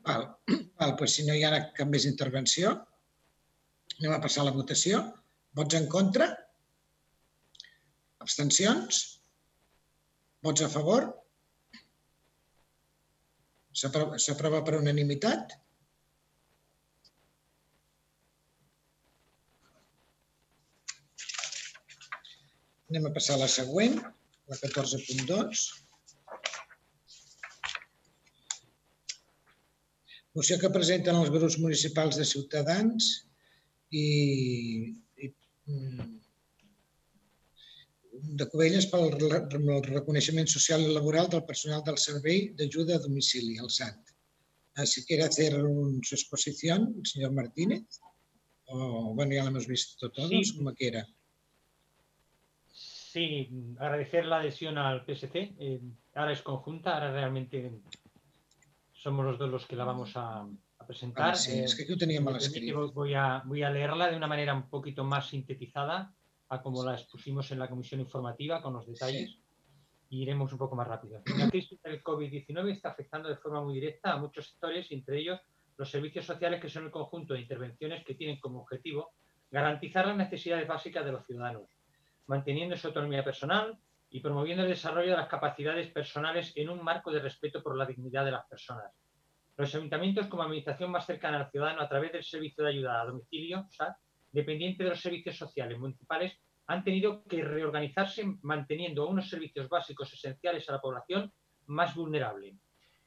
Val. Val, doncs si no hi ha cap més intervenció, anem a passar a la votació. Vots en contra? Abstencions? Vots a favor? S'aprova per unanimitat? Anem a passar a la següent, la 14.2. Moció que presenten els grups municipals de Ciutadans i, i mm, de Covelles pel reconeixement social i laboral del personal del Servei d'Ajuda a Domicili, el SAT. Si quiere hacer su exposición, el señor Martínez, o bueno, ya lo hemos visto todos, sí. como quiera. Sí, agradecer la adhesión al PSC. Eh, ahora es conjunta, ahora realmente somos los dos los que la vamos a, a presentar. Ah, sí, eh, es que yo tenía mal escrito. Voy a, voy a leerla de una manera un poquito más sintetizada a como la expusimos en la comisión informativa con los detalles sí. y iremos un poco más rápido. La crisis del COVID-19 está afectando de forma muy directa a muchos sectores, entre ellos los servicios sociales, que son el conjunto de intervenciones que tienen como objetivo garantizar las necesidades básicas de los ciudadanos manteniendo su autonomía personal y promoviendo el desarrollo de las capacidades personales en un marco de respeto por la dignidad de las personas. Los ayuntamientos, como administración más cercana al ciudadano a través del Servicio de Ayuda a Domicilio, SAT, dependiente de los servicios sociales municipales, han tenido que reorganizarse manteniendo unos servicios básicos esenciales a la población más vulnerable,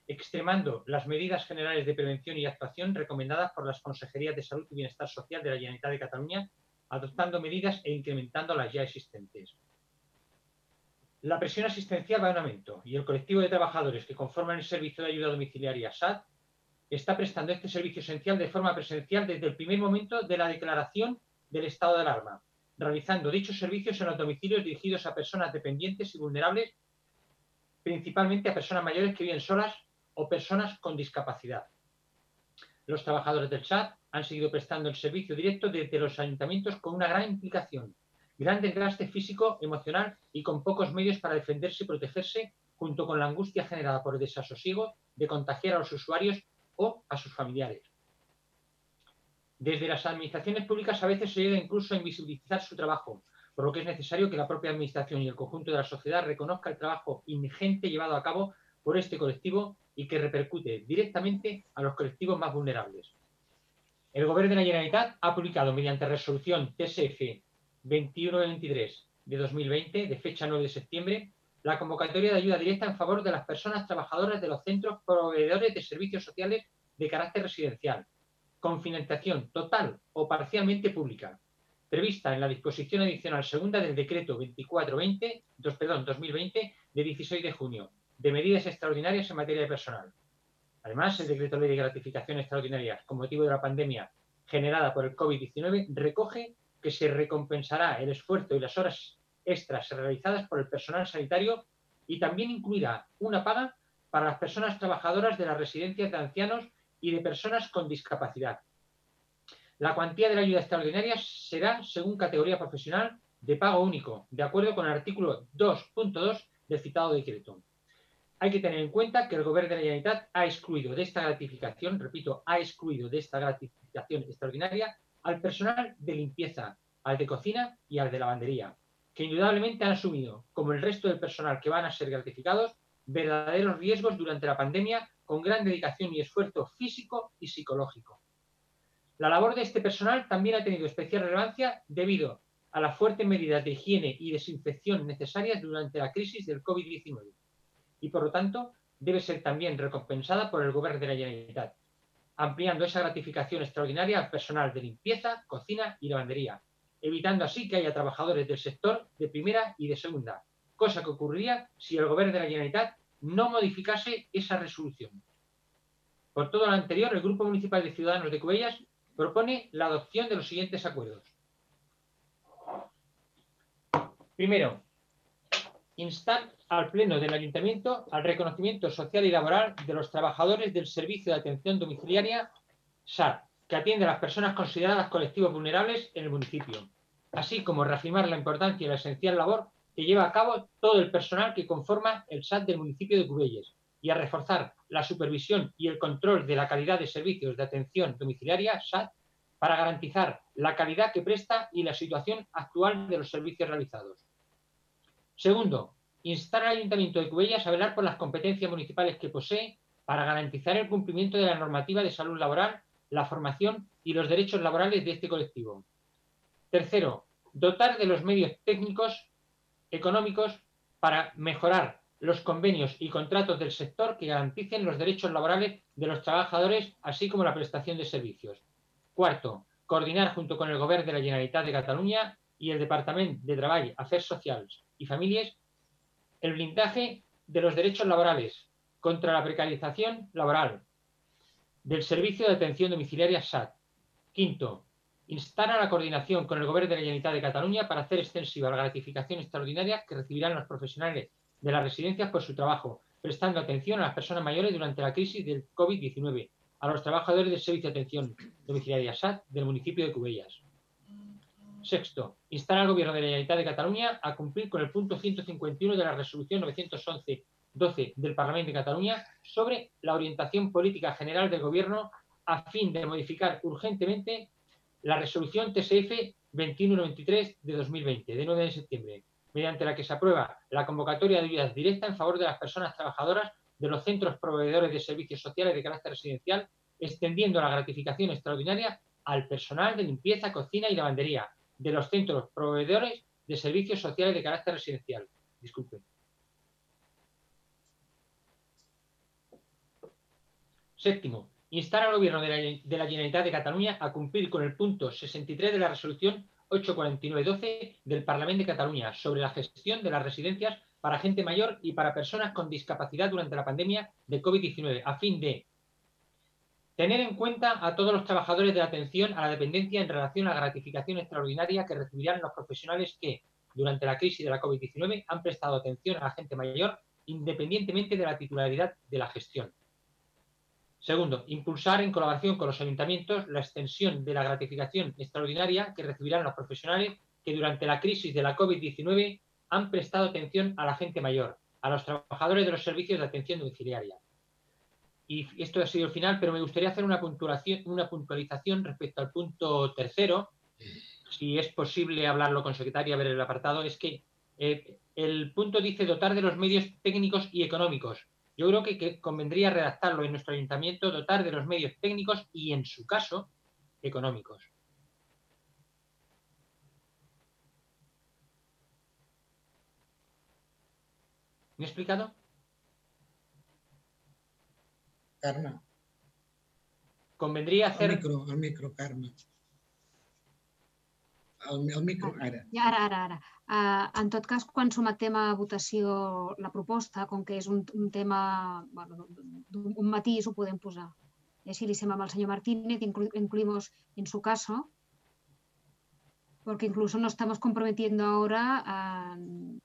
extremando las medidas generales de prevención y actuación recomendadas por las Consejerías de Salud y Bienestar Social de la Generalitat de Cataluña adoptando medidas e incrementando las ya existentes. La presión asistencial va en aumento y el colectivo de trabajadores que conforman el Servicio de Ayuda Domiciliaria SAT está prestando este servicio esencial de forma presencial desde el primer momento de la declaración del estado de alarma, realizando dichos servicios en los domicilios dirigidos a personas dependientes y vulnerables, principalmente a personas mayores que viven solas o personas con discapacidad. Los trabajadores del SAT han seguido prestando el servicio directo desde los ayuntamientos con una gran implicación, gran desgaste físico, emocional y con pocos medios para defenderse y protegerse, junto con la angustia generada por el desasosiego de contagiar a los usuarios o a sus familiares. Desde las administraciones públicas a veces se llega incluso a invisibilizar su trabajo, por lo que es necesario que la propia administración y el conjunto de la sociedad reconozca el trabajo ingente llevado a cabo por este colectivo y que repercute directamente a los colectivos más vulnerables. El Gobierno de la Generalitat ha publicado mediante resolución TSF 2123 de 2020, de fecha 9 de septiembre, la convocatoria de ayuda directa en favor de las personas trabajadoras de los centros proveedores de servicios sociales de carácter residencial, con financiación total o parcialmente pública, prevista en la disposición adicional segunda del decreto 2420, perdón, 2020 de 16 de junio, de medidas extraordinarias en materia de personal. Además, el decreto ley de gratificación extraordinaria con motivo de la pandemia generada por el COVID-19 recoge que se recompensará el esfuerzo y las horas extras realizadas por el personal sanitario y también incluirá una paga para las personas trabajadoras de las residencias de ancianos y de personas con discapacidad. La cuantía de la ayuda extraordinaria será según categoría profesional de pago único, de acuerdo con el artículo 2.2 del citado decreto. Hay que tener en cuenta que el Gobierno de la Generalitat ha excluido de esta gratificación, repito, ha excluido de esta gratificación extraordinaria al personal de limpieza, al de cocina y al de lavandería, que indudablemente han asumido, como el resto del personal que van a ser gratificados, verdaderos riesgos durante la pandemia con gran dedicación y esfuerzo físico y psicológico. La labor de este personal también ha tenido especial relevancia debido a las fuertes medidas de higiene y desinfección necesarias durante la crisis del COVID-19 y, por lo tanto, debe ser también recompensada por el Gobierno de la Generalitat, ampliando esa gratificación extraordinaria al personal de limpieza, cocina y lavandería, evitando así que haya trabajadores del sector de primera y de segunda, cosa que ocurriría si el Gobierno de la Generalitat no modificase esa resolución. Por todo lo anterior, el Grupo Municipal de Ciudadanos de Cubellas propone la adopción de los siguientes acuerdos. Primero, instar al Pleno del Ayuntamiento al reconocimiento social y laboral de los trabajadores del Servicio de Atención Domiciliaria SAT, que atiende a las personas consideradas colectivos vulnerables en el municipio, así como reafirmar la importancia y la esencial labor que lleva a cabo todo el personal que conforma el SAT del municipio de Cubelles y a reforzar la supervisión y el control de la calidad de servicios de atención domiciliaria SAT para garantizar la calidad que presta y la situación actual de los servicios realizados. Segundo, instar al Ayuntamiento de Cubellas a velar por las competencias municipales que posee para garantizar el cumplimiento de la normativa de salud laboral, la formación y los derechos laborales de este colectivo. Tercero, dotar de los medios técnicos, económicos, para mejorar los convenios y contratos del sector que garanticen los derechos laborales de los trabajadores, así como la prestación de servicios. Cuarto, coordinar junto con el Gobierno de la Generalitat de Cataluña y el Departamento de Trabajo, Afers Socials y Familias el blindaje de los derechos laborales contra la precarización laboral del Servicio de Atención Domiciliaria SAT. Quinto, instar a la coordinación con el Gobierno de la Generalitat de Cataluña para hacer extensiva la gratificación extraordinaria que recibirán los profesionales de las residencias por su trabajo, prestando atención a las personas mayores durante la crisis del COVID-19, a los trabajadores del Servicio de Atención Domiciliaria SAT del municipio de Cubellas. Sexto, instar al Gobierno de la Generalitat de Cataluña a cumplir con el punto 151 de la Resolución 911-12 del Parlamento de Cataluña sobre la orientación política general del Gobierno a fin de modificar urgentemente la Resolución TSF 2193 de 2020, de 9 de septiembre, mediante la que se aprueba la convocatoria de ayudas directas en favor de las personas trabajadoras de los centros proveedores de servicios sociales de carácter residencial, extendiendo la gratificación extraordinaria al personal de limpieza, cocina y lavandería, de los centros proveedores de servicios sociales de carácter residencial. Disculpen. Séptimo, instar al Gobierno de la, de la Generalitat de Cataluña a cumplir con el punto 63 de la resolución 849-12 del Parlamento de Cataluña sobre la gestión de las residencias para gente mayor y para personas con discapacidad durante la pandemia de COVID-19, a fin de Tener en cuenta a todos los trabajadores de atención a la dependencia en relación a la gratificación extraordinaria que recibirán los profesionales que, durante la crisis de la COVID-19, han prestado atención a la gente mayor independientemente de la titularidad de la gestión. Segundo, impulsar en colaboración con los ayuntamientos la extensión de la gratificación extraordinaria que recibirán los profesionales que durante la crisis de la COVID-19 han prestado atención a la gente mayor, a los trabajadores de los servicios de atención domiciliaria, y esto ha sido el final, pero me gustaría hacer una, puntuación, una puntualización respecto al punto tercero, si es posible hablarlo con secretaria, ver el apartado, es que eh, el punto dice dotar de los medios técnicos y económicos. Yo creo que, que, convendría redactarlo en nuestro ayuntamiento, dotar de los medios técnicos y, en su caso, económicos. ¿Me he explicado? Carme. Convendria hacer... El micro, el micro, Carme. El, el micro, ara. Ja, ara, ara, ara. Uh, en tot cas, quan sometem a votació la proposta, com que és un, un tema, bueno, un matís, ho podem posar. I així li sembla al senyor Martínez, incluimos en su caso, porque incluso nos estamos comprometiendo ahora a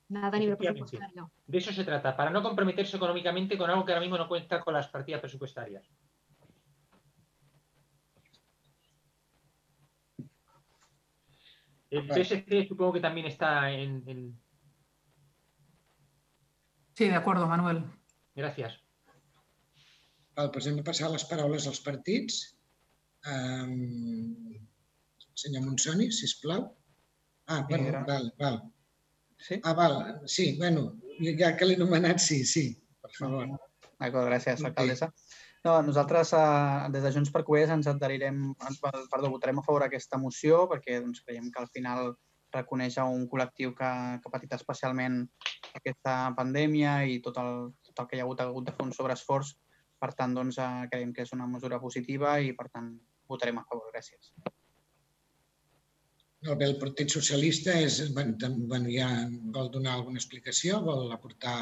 nada a nivel presupuestario. De eso se trata, para no comprometerse económicamente con algo que ahora mismo no cuenta con las partidas presupuestarias. El PSC supongo que también está en, en... Sí, de acuerdo, Manuel. Gràcies. Val, doncs hem de passar les paraules als partits. Um, senyor Monsoni, sisplau. Ah, bueno, Era... val, val. Sí? Ah, val, sí, bueno, ja que l'he anomenat, sí, sí, per favor. D'acord, gràcies, alcaldessa. No, nosaltres, eh, des de Junts per Coes, ens adherirem, perdó, votarem a favor d'aquesta moció perquè doncs, creiem que al final reconeix a un col·lectiu que, que ha patit especialment aquesta pandèmia i tot el, tot el que hi ha hagut, ha hagut de fer un sobreesforç. Per tant, doncs, eh, creiem que és una mesura positiva i, per tant, votarem a favor. Gràcies. Molt bé, el Partit Socialista és, bueno, ja vol donar alguna explicació, vol aportar...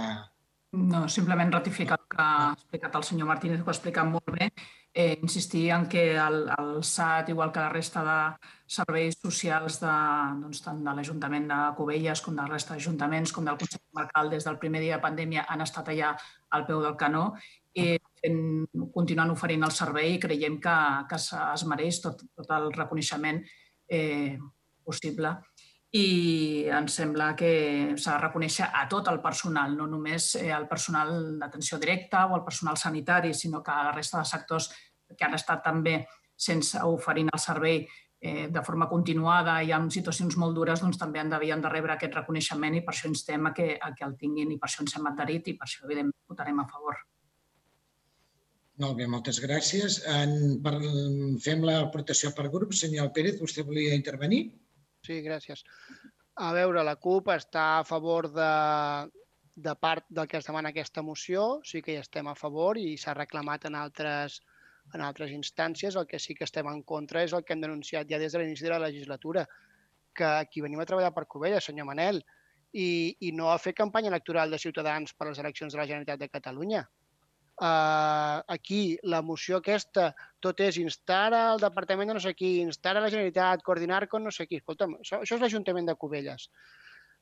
No, simplement ratificar el que ha explicat el senyor Martínez, que ho ha explicat molt bé, eh, insistir en que el, el SAT, igual que la resta de serveis socials de, doncs, tant de l'Ajuntament de Cubelles com de la resta d'ajuntaments com del Consell Comarcal des del primer dia de pandèmia han estat allà al peu del canó i fent, continuant oferint el servei i creiem que, que es mereix tot, tot el reconeixement eh, possible i ens sembla que s'ha de reconèixer a tot el personal, no només al personal d'atenció directa o al personal sanitari, sinó que a la resta de sectors que han estat també sense oferint el servei eh, de forma continuada i en situacions molt dures, doncs també han devien de rebre aquest reconeixement i per això instem a que, a que el tinguin i per això ens hem adherit i per això, evidentment, votarem a favor. Molt bé, moltes gràcies. En, per, fem l'aportació per grup. Senyor Pérez, vostè volia intervenir? Sí, gràcies. A veure, la CUP està a favor de, de part del que es demana aquesta moció, sí que hi estem a favor i s'ha reclamat en altres, en altres instàncies. El que sí que estem en contra és el que hem denunciat ja des de l'inici de la legislatura, que aquí venim a treballar per Covella, senyor Manel, i, i no a fer campanya electoral de Ciutadans per les eleccions de la Generalitat de Catalunya eh, aquí la moció aquesta, tot és instar al departament de no sé qui, instar a la Generalitat, coordinar con no sé qui. Escolta'm, això, això és l'Ajuntament de Cubelles.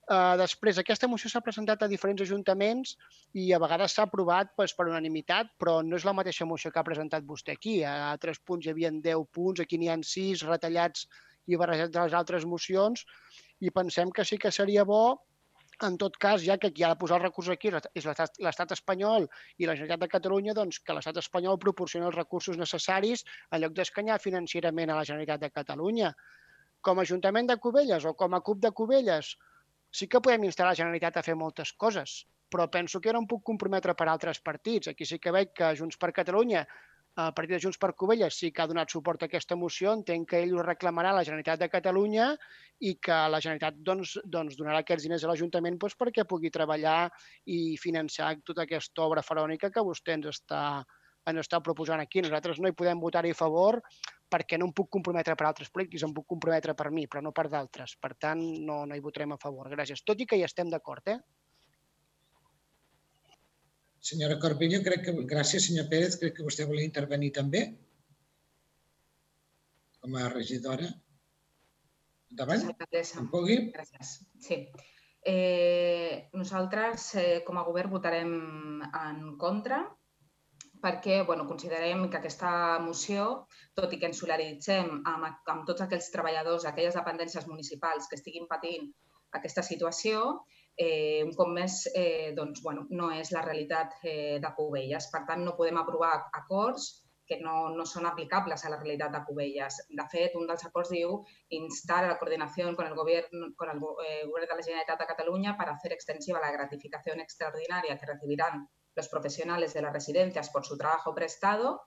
Uh, després, aquesta moció s'ha presentat a diferents ajuntaments i a vegades s'ha aprovat pues, per unanimitat, però no és la mateixa moció que ha presentat vostè aquí. A altres punts hi havia 10 punts, aquí n'hi ha 6 retallats i barrejats de les altres mocions i pensem que sí que seria bo en tot cas, ja que qui ha de posar el recurs aquí és l'estat espanyol i la Generalitat de Catalunya, doncs que l'estat espanyol proporcioni els recursos necessaris en lloc d'escanyar financerament a la Generalitat de Catalunya. Com a Ajuntament de Cubelles o com a CUP de Cubelles, sí que podem instar la Generalitat a fer moltes coses, però penso que era un puc comprometre per altres partits. Aquí sí que veig que Junts per Catalunya el partit de Junts per Covelles sí que ha donat suport a aquesta moció, entenc que ell ho reclamarà a la Generalitat de Catalunya i que la Generalitat doncs, doncs donarà aquests diners a l'Ajuntament doncs, perquè pugui treballar i finançar tota aquesta obra faraònica que vostè ens està, ens està proposant aquí. Nosaltres no hi podem votar-hi a favor perquè no em puc comprometre per altres polítics, em puc comprometre per mi, però no per d'altres. Per tant, no, no hi votarem a favor. Gràcies. Tot i que hi estem d'acord, eh? Senyora Corbillo, crec que, gràcies, senyor Pérez, crec que vostè volia intervenir també com a regidora. Endavant, em pugui. Gràcies. Sí. Eh, nosaltres, eh, com a govern, votarem en contra perquè bueno, considerem que aquesta moció, tot i que ens solidaritzem amb, amb tots aquells treballadors, aquelles dependències municipals que estiguin patint aquesta situació, eh, un cop més, eh, doncs, bueno, no és la realitat eh, de Cubelles. Per tant, no podem aprovar acords que no, no són aplicables a la realitat de Cubelles. De fet, un dels acords diu instar a la coordinació con el gobierno, con el eh, Govern de la Generalitat de Catalunya para hacer extensiva la gratificación extraordinaria que recibirán los profesionales de las residencias por su trabajo prestado,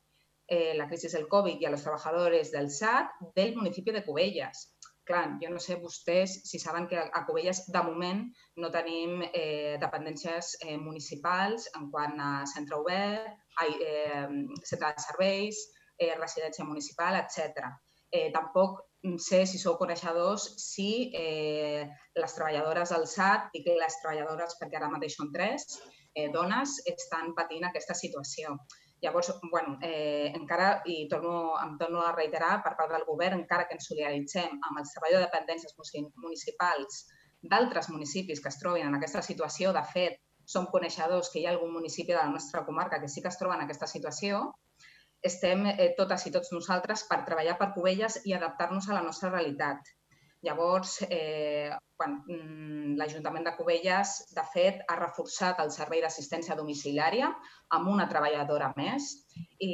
eh, la crisis del COVID y a los trabajadores del SAT del municipio de Cubelles clar, jo no sé vostès si saben que a Covelles de moment no tenim eh, dependències eh, municipals en quant a centre obert, ai, eh, centre de serveis, eh, residència municipal, etc. Eh, tampoc sé si sou coneixedors si eh, les treballadores del SAT, dic les treballadores perquè ara mateix són tres, eh, dones, estan patint aquesta situació. Llavors, bueno, eh, encara, i torno, em torno a reiterar, per part del govern, encara que ens solidaritzem amb els treballadors de dependències municipals d'altres municipis que es trobin en aquesta situació, de fet, som coneixedors que hi ha algun municipi de la nostra comarca que sí que es troba en aquesta situació, estem eh, totes i tots nosaltres per treballar per Cubelles i adaptar-nos a la nostra realitat. Llavors, eh, quan mm, l'Ajuntament de Cubelles, de fet, ha reforçat el servei d'assistència domiciliària amb una treballadora més i,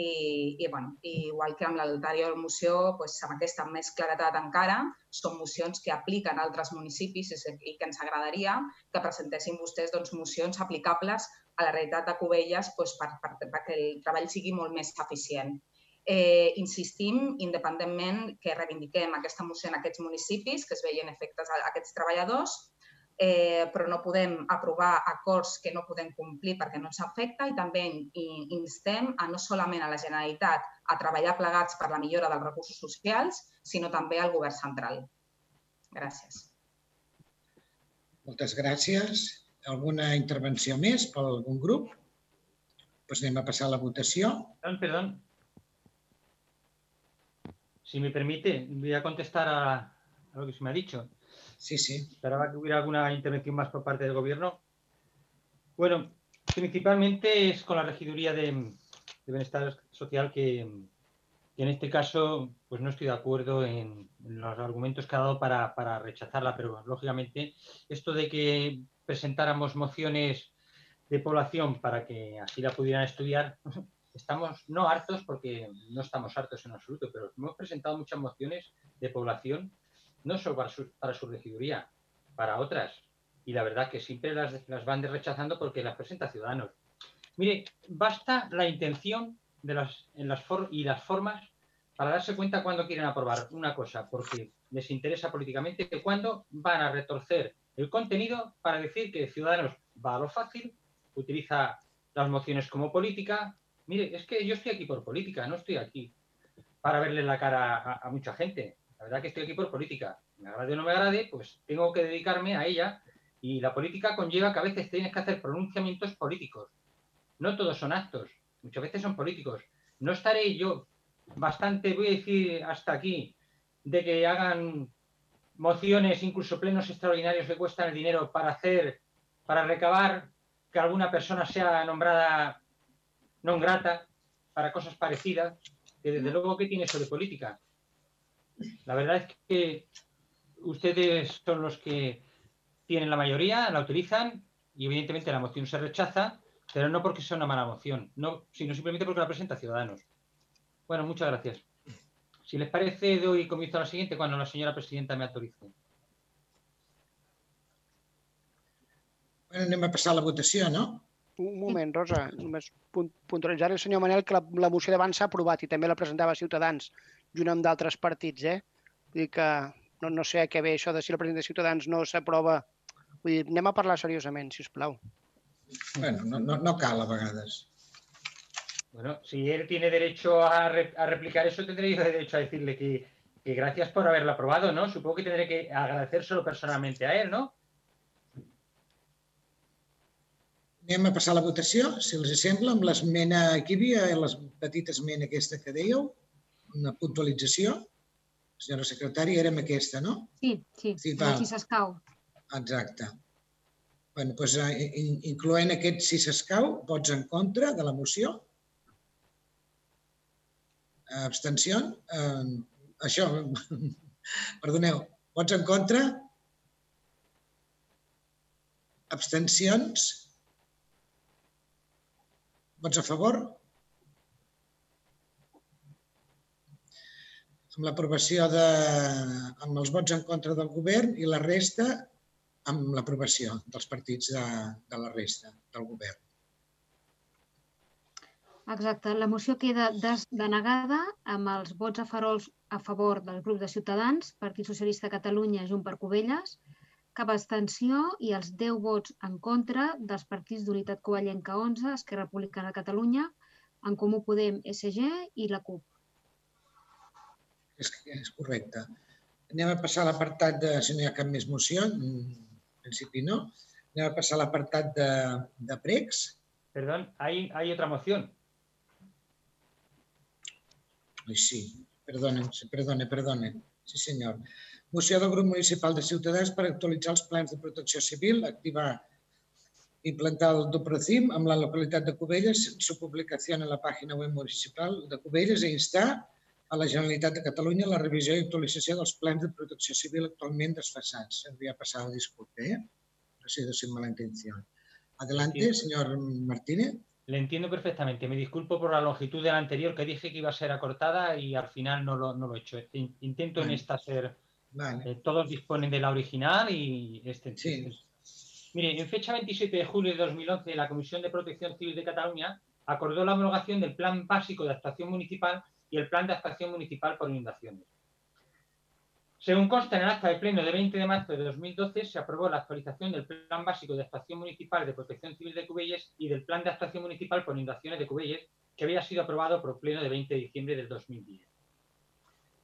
i bueno, igual que amb l'anterior moció, doncs, amb aquesta més claretat encara, són mocions que apliquen altres municipis i que ens agradaria que presentessin vostès doncs, mocions aplicables a la realitat de Cubelles doncs, per, per, el treball sigui molt més eficient eh, insistim, independentment que reivindiquem aquesta moció en aquests municipis, que es veien efectes a aquests treballadors, eh, però no podem aprovar acords que no podem complir perquè no ens afecta i també instem a no solament a la Generalitat a treballar plegats per la millora dels recursos socials, sinó també al govern central. Gràcies. Moltes gràcies. Alguna intervenció més per algun grup? Pues anem a passar a la votació. Perdón, perdón. Si me permite, voy a contestar a, a lo que se me ha dicho. Sí, sí. Esperaba que hubiera alguna intervención más por parte del Gobierno. Bueno, principalmente es con la regiduría de, de Bienestar Social que, que, en este caso pues no estoy de acuerdo en, los argumentos que ha dado para, para, rechazarla, pero lógicamente esto de que presentáramos mociones de población para que así la pudieran estudiar, estamos no hartos porque no estamos hartos en absoluto, pero hemos presentado muchas mociones de población, no solo para su, para su regiduría, para otras. Y la verdad que siempre las, las van rechazando porque las presenta Ciudadanos. Mire, basta la intención de las, en las for, y las formas para darse cuenta cuando quieren aprobar una cosa, porque les interesa políticamente, que cuando van a retorcer el contenido para decir que Ciudadanos va a lo fácil, utiliza las mociones como política. Mire, es que yo estoy aquí por política, no estoy aquí para verle la cara a, mucha gente. La verdad que estoy aquí por política. Me agrade o no me agrade, pues tengo que dedicarme a ella y la política conlleva que a veces tienes que hacer pronunciamientos políticos. No todos son actos, muchas veces son políticos. No estaré yo bastante, voy a decir hasta aquí, de que hagan mociones, incluso plenos extraordinarios que cuestan el dinero para hacer, para recabar que alguna persona sea nombrada non grata para cosas parecidas, que desde luego que tiene eso de política. La verdad es que ustedes son los que tienen la mayoría, la utilizan y evidentemente la moción se rechaza, pero no porque sea una mala moción, no, sino simplemente porque la presenta Ciudadanos. Bueno, muchas gracias. Si les parece, doy comienzo a la siguiente cuando la señora presidenta me autorice. Bueno, anem a passar a la votació, no? Un moment, Rosa, només puntualitzar el senyor Manel que la, la moció d'abans s'ha aprovat i també la presentava Ciutadans junt amb d'altres partits, eh? Vull dir que no, no sé a què ve això de si la presentació de Ciutadans no s'aprova. Vull dir, anem a parlar seriosament, si us plau. Bueno, no, no, no cal a vegades. Bueno, si él tiene derecho a, re, a replicar eso, tendré yo derecho a decirle que, que gracias por haberlo aprobado, ¿no? Supongo que tendré que agradecérselo personalmente a él, ¿no? Anem a passar a la votació, si els sembla, amb l'esmena, aquí hi havia la petita esmena aquesta que dèieu, una puntualització. Senyora secretària, amb aquesta, no? Sí, sí, sí si s'escau. Exacte. Bé, doncs, in, incloent aquest si s'escau, vots en contra de la moció? Abstenció? Eh, això, perdoneu, vots en contra? Abstencions? Vots a favor? Amb l'aprovació de... amb els vots en contra del govern i la resta amb l'aprovació dels partits de, de la resta del govern. Exacte. La moció queda denegada amb els vots a, farols, a favor del grup de Ciutadans, Partit Socialista de Catalunya, Junt per Covelles, cap abstenció i els 10 vots en contra dels partits d'Unitat Covellenca 11, Esquerra Republicana de Catalunya, En Comú Podem, SG i la CUP. És, és correcte. Anem a passar a l'apartat de... Si no hi ha cap més moció, en principi no. Anem a passar a l'apartat de, de pregs. Perdón, hay, hay otra moción. Ai, sí, perdone, perdone, perdone. Sí, senyor. Moció del grup municipal de Ciutadans per actualitzar els plans de protecció civil, activar i plantar el Duprocim amb la localitat de Cubelles, su publicació en la pàgina web municipal de Cubelles i instar a la Generalitat de Catalunya la revisió i actualització dels plans de protecció civil actualment desfasats. Havia passat, disculpe, ¿eh? ha sido sin mala intención. Adelante, señor Martínez. Le entiendo perfectamente. Me disculpo por la longitud de la anterior que dije que iba a ser acortada y al final no lo, no lo he hecho. Intento en esta ser Vale. Eh, todos disponen de la original y este. Sí. este- Mire, en fecha 27 de julio de 2011, la Comisión de Protección Civil de Cataluña acordó la homologación del Plan Básico de Actuación Municipal y el Plan de Actuación Municipal por Inundaciones. Según consta en el acta de pleno de 20 de marzo de 2012, se aprobó la actualización del Plan Básico de Actuación Municipal de Protección Civil de Cubelles y del Plan de Actuación Municipal por Inundaciones de Cubelles, que había sido aprobado por pleno de 20 de diciembre del 2010.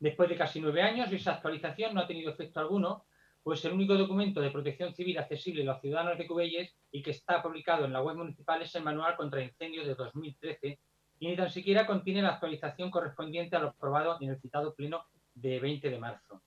Después de casi nueve años, esa actualización no ha tenido efecto alguno, pues el único documento de protección civil accesible a los ciudadanos de Cubelles y que está publicado en la web municipal es el Manual contra Incendios de 2013 y ni tan siquiera contiene la actualización correspondiente a lo aprobado en el citado pleno de 20 de marzo.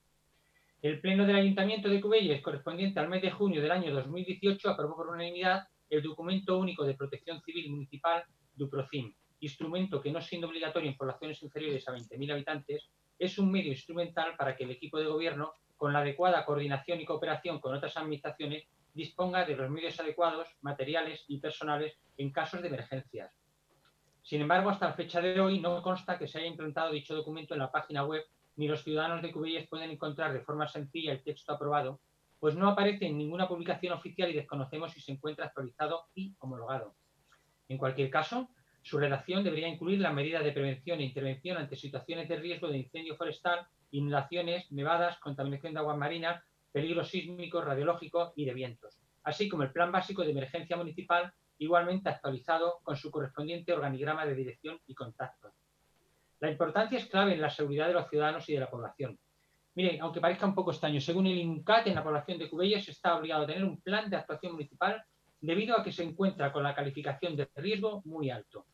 El Pleno del Ayuntamiento de Cubelles, correspondiente al mes de junio del año 2018, aprobó por unanimidad el Documento Único de Protección Civil Municipal DUPROCIM, instrumento que no siendo obligatorio en poblaciones inferiores a 20.000 habitantes, es un medio instrumental para que el equipo de gobierno, con la adecuada coordinación y cooperación con otras administraciones, disponga de los medios adecuados, materiales y personales en casos de emergencias. Sin embargo, hasta la fecha de hoy no consta que se haya implantado dicho documento en la página web ni los ciudadanos de Cubelles pueden encontrar de forma sencilla el texto aprobado, pues no aparece en ninguna publicación oficial y desconocemos si se encuentra actualizado y homologado. En cualquier caso, su redacción debería incluir las medidas de prevención e intervención ante situaciones de riesgo de incendio forestal, inundaciones, nevadas, contaminación de aguas marinas, peligro sísmico, radiológico y de vientos, así como el plan básico de emergencia municipal, igualmente actualizado con su correspondiente organigrama de dirección y contactos. La importancia es clave en la seguridad de los ciudadanos y de la población. Mire, aunque parezca un poco extraño, según el INCAT, en la población de Cubelles está obligado a tener un plan de actuación municipal debido a que se encuentra con la calificación de riesgo muy alto.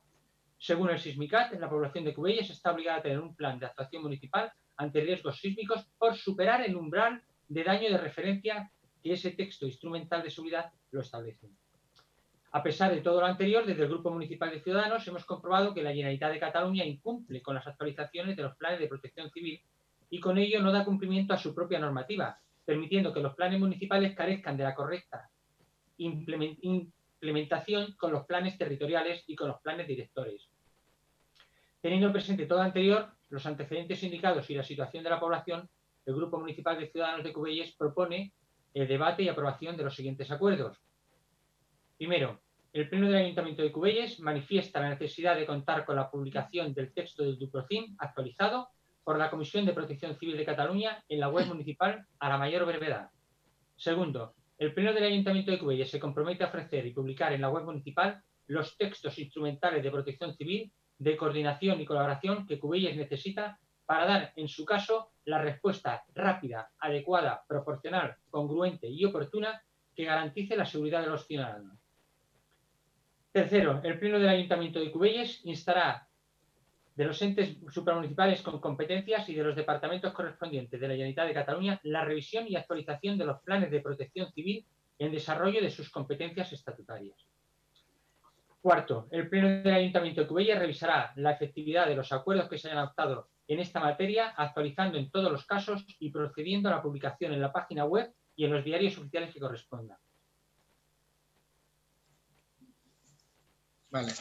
Según el Sismicat, la población de Cubelles está obligada a tener un plan de actuación municipal ante riesgos sísmicos por superar el umbral de daño de referencia que ese texto instrumental de seguridad lo establece. A pesar de todo lo anterior, desde el Grupo Municipal de Ciudadanos hemos comprobado que la Generalitat de Cataluña incumple con las actualizaciones de los planes de protección civil y con ello no da cumplimiento a su propia normativa, permitiendo que los planes municipales carezcan de la correcta implementación con los planes territoriales y con los planes directores. Teniendo presente todo anterior, los antecedentes indicados y la situación de la población, el Grupo Municipal de Ciudadanos de Cubelles propone el debate y aprobación de los siguientes acuerdos. Primero, el Pleno del Ayuntamiento de Cubelles manifiesta la necesidad de contar con la publicación del texto del Duprocin actualizado por la Comisión de Protección Civil de Cataluña en la web municipal a la mayor brevedad. Segundo, el Pleno del Ayuntamiento de Cubelles se compromete a ofrecer y publicar en la web municipal los textos instrumentales de protección civil, de coordinación y colaboración que Cubelles necesita para dar, en su caso, la respuesta rápida, adecuada, proporcional, congruente y oportuna que garantice la seguridad de los ciudadanos. Tercero, el Pleno del Ayuntamiento de Cubelles instará de los entes supramunicipales con competencias y de los departamentos correspondientes de la Generalitat de Cataluña la revisión y actualización de los planes de protección civil en desarrollo de sus competencias estatutarias. Cuarto, el Pleno del Ayuntamiento de Cubelles revisará la efectividad de los acuerdos que se hayan adoptado en esta materia, actualizando en todos los casos y procediendo a la publicación en la página web y en los diarios oficiales que correspondan. Vale.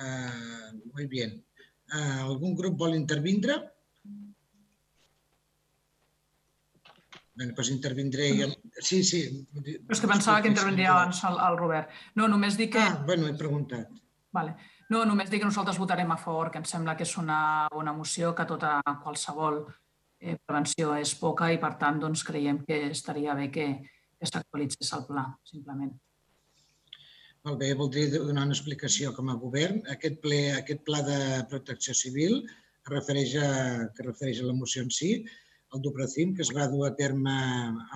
Uh, muy bien. Uh, algun grup vol intervindre? Bé, doncs intervindré jo. Sí, sí. Però és que pensava que intervindria abans el, el Robert. No, només dic que... Ah, bueno, he preguntat. Vale. No, només dic que nosaltres votarem a favor, que em sembla que és una bona moció, que tota qualsevol eh, prevenció és poca i, per tant, doncs, creiem que estaria bé que, que s'actualitzés el pla, simplement. Molt bé, voldria donar una explicació com a govern. Aquest, ple, aquest pla de protecció civil es refereix a, que refereix a la moció en si, el Dupracim, que es va dur a terme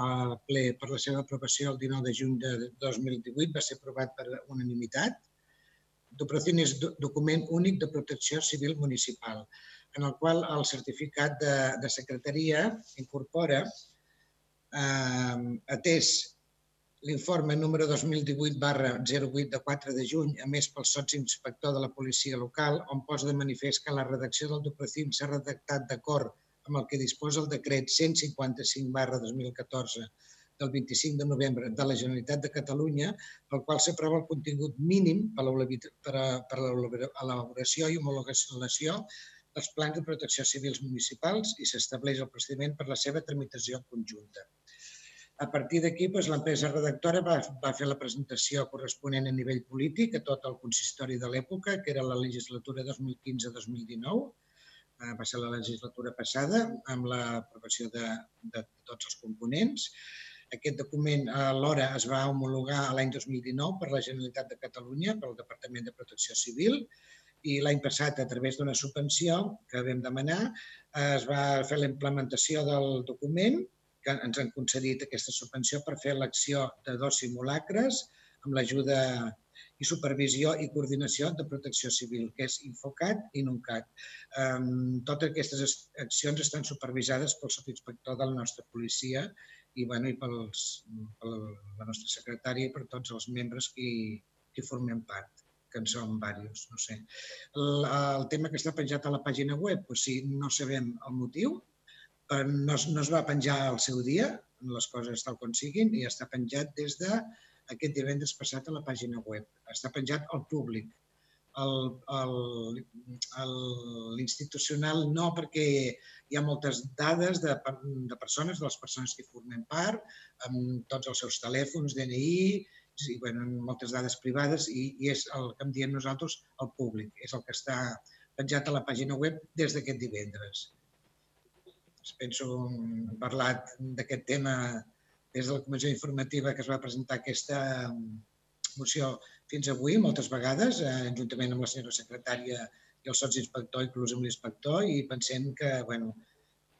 al ple per la seva aprovació el 19 de juny de 2018, va ser aprovat per unanimitat. Dupracim és document únic de protecció civil municipal, en el qual el certificat de, de secretaria incorpora, eh, atès l'informe número 2018 barra 08 de 4 de juny, a més pel inspector de la policia local, on posa de manifest que la redacció del Dupracim s'ha redactat d'acord amb el que disposa el decret 155 barra 2014 del 25 de novembre de la Generalitat de Catalunya, pel qual s'aprova el contingut mínim per a l'elaboració i homologació dels plans de protecció civils municipals i s'estableix el procediment per la seva tramitació conjunta. A partir d'aquí, doncs, l'empresa redactora va, va fer la presentació corresponent a nivell polític a tot el consistori de l'època, que era la legislatura 2015-2019. Eh, va ser la legislatura passada, amb l'aprovació de, de tots els components. Aquest document alhora es va homologar l'any 2019 per la Generalitat de Catalunya, pel Departament de Protecció Civil, i l'any passat, a través d'una subvenció que vam demanar, es va fer la implementació del document que ens han concedit aquesta subvenció per fer l'acció de dos simulacres amb l'ajuda i supervisió i coordinació de protecció civil, que és Infocat i NUNCAT. Um, totes aquestes accions estan supervisades pel subinspector de la nostra policia i, bueno, i pels, per la nostra secretària i per tots els membres que, que formem part que en som diversos, no sé. El, el tema que està penjat a la pàgina web, doncs sí, no sabem el motiu, no, no es va penjar al seu dia, les coses tal com siguin, i està penjat des de aquest divendres passat a la pàgina web. Està penjat al públic. L'institucional no, perquè hi ha moltes dades de, de persones, de les persones que formen part, amb tots els seus telèfons, DNI, sí, bueno, moltes dades privades i, i és el que em diem nosaltres el públic, és el que està penjat a la pàgina web des d'aquest divendres. Penso parlat d'aquest tema des de la comissió informativa que es va presentar aquesta mm, moció fins avui, moltes vegades, eh, juntament amb la senyora secretària i el soci inspector, inclús amb l'inspector, i pensem que, bueno,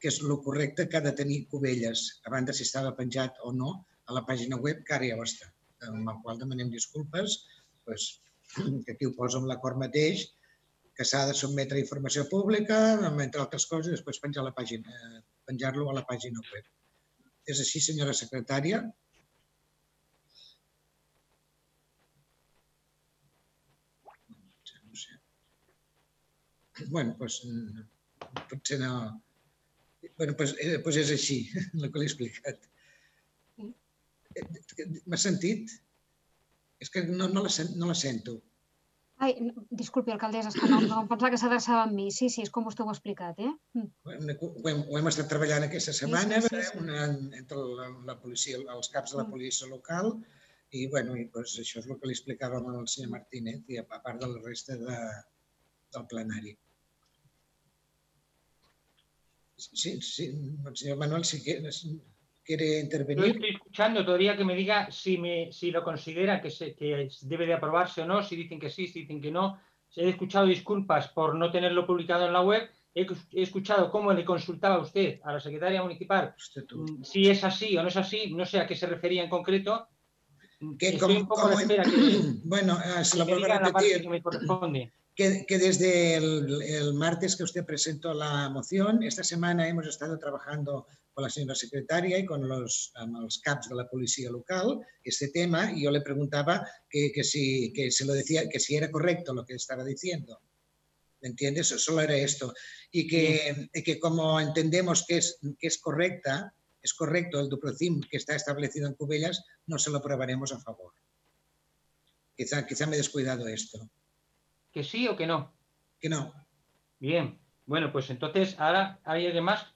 que és el correcte que ha de tenir Cubelles, a banda si estava penjat o no a la pàgina web, que ara ja ho està, amb el qual demanem disculpes, doncs, que aquí ho posa amb l'acord mateix, que s'ha de sotmetre informació pública, entre altres coses, i després penjar la pàgina, eh, penjar-lo a la pàgina web. És així, senyora secretària? No sé. Bueno, doncs, potser no... Bueno, doncs, eh, doncs és així, el que l'he explicat. M'ha sentit? És que no, no, la, no la sento. Ai, disculpi, alcaldessa, és que no, no em pensava que s'adreçava a mi. Sí, sí, és com vostè ho ha explicat, eh? Mm. Ho hem, ho hem estat treballant aquesta setmana sí, sí, sí, sí. Una, entre la, la policia, els caps de la mm. policia local i, bueno, i doncs, això és el que li explicàvem al senyor Martínez i a part de la resta de, del plenari. Sí, sí, el senyor Manuel, si quieres, quiere intervenir. Yo estoy escuchando todavía que me diga si, me, si lo considera que, se, que debe de aprobarse o no, si dicen que sí, si dicen que no. He escuchado disculpas por no tenerlo publicado en la web. He, escuchado cómo le consultaba usted a la secretaria municipal mm, si es así o no es así. No sé a qué se refería en concreto. Que, como, un poco que, bueno, eh, se lo vuelvo a repetir. Que me corresponde que, desde el, martes que usted presentó la moción, esta semana hemos estado trabajando con la señora secretaria y con los, CAPs de la policía local este tema y yo le preguntaba que, si, que se lo decía, que si era correcto lo que estaba diciendo. ¿Me entiendes? Solo era esto. Y que, que como entendemos que es, que es correcta, es correcto el Duprocim que está establecido en Cubellas, no se lo aprobaremos a favor. Quizá, quizá me he descuidado esto. ¿Que sí o que no? Que no. Bien. Bueno, pues entonces ahora hay alguien más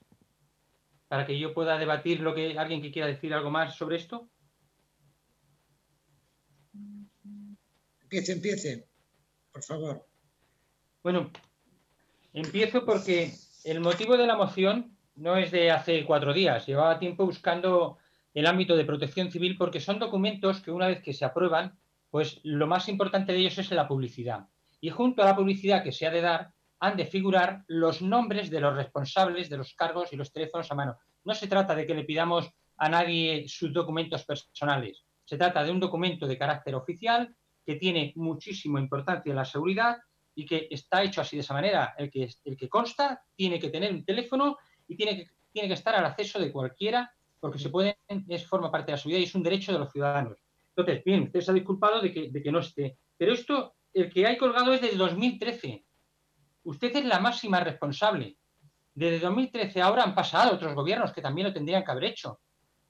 para que yo pueda debatir lo que alguien que quiera decir algo más sobre esto. Empiece, empiece, por favor. Bueno, empiezo porque el motivo de la moción no es de hace cuatro días. Llevaba tiempo buscando el ámbito de protección civil porque son documentos que una vez que se aprueban, pues lo más importante de ellos es la publicidad y junto a la publicidad que se ha de dar han de figurar los nombres de los responsables de los cargos y los teléfonos a mano. No se trata de que le pidamos a nadie sus documentos personales. Se trata de un documento de carácter oficial que tiene muchísima importancia en la seguridad y que está hecho así de esa manera. El que, el que consta tiene que tener un teléfono y tiene que, tiene que estar al acceso de cualquiera porque se puede, es, forma parte de la seguridad y es un derecho de los ciudadanos. Entonces, bien, usted se ha disculpado de que, de que no esté. Pero esto el que hay colgado es desde 2013. Usted es la máxima responsable. Desde 2013 ahora han pasado otros gobiernos que también lo tendrían que haber hecho.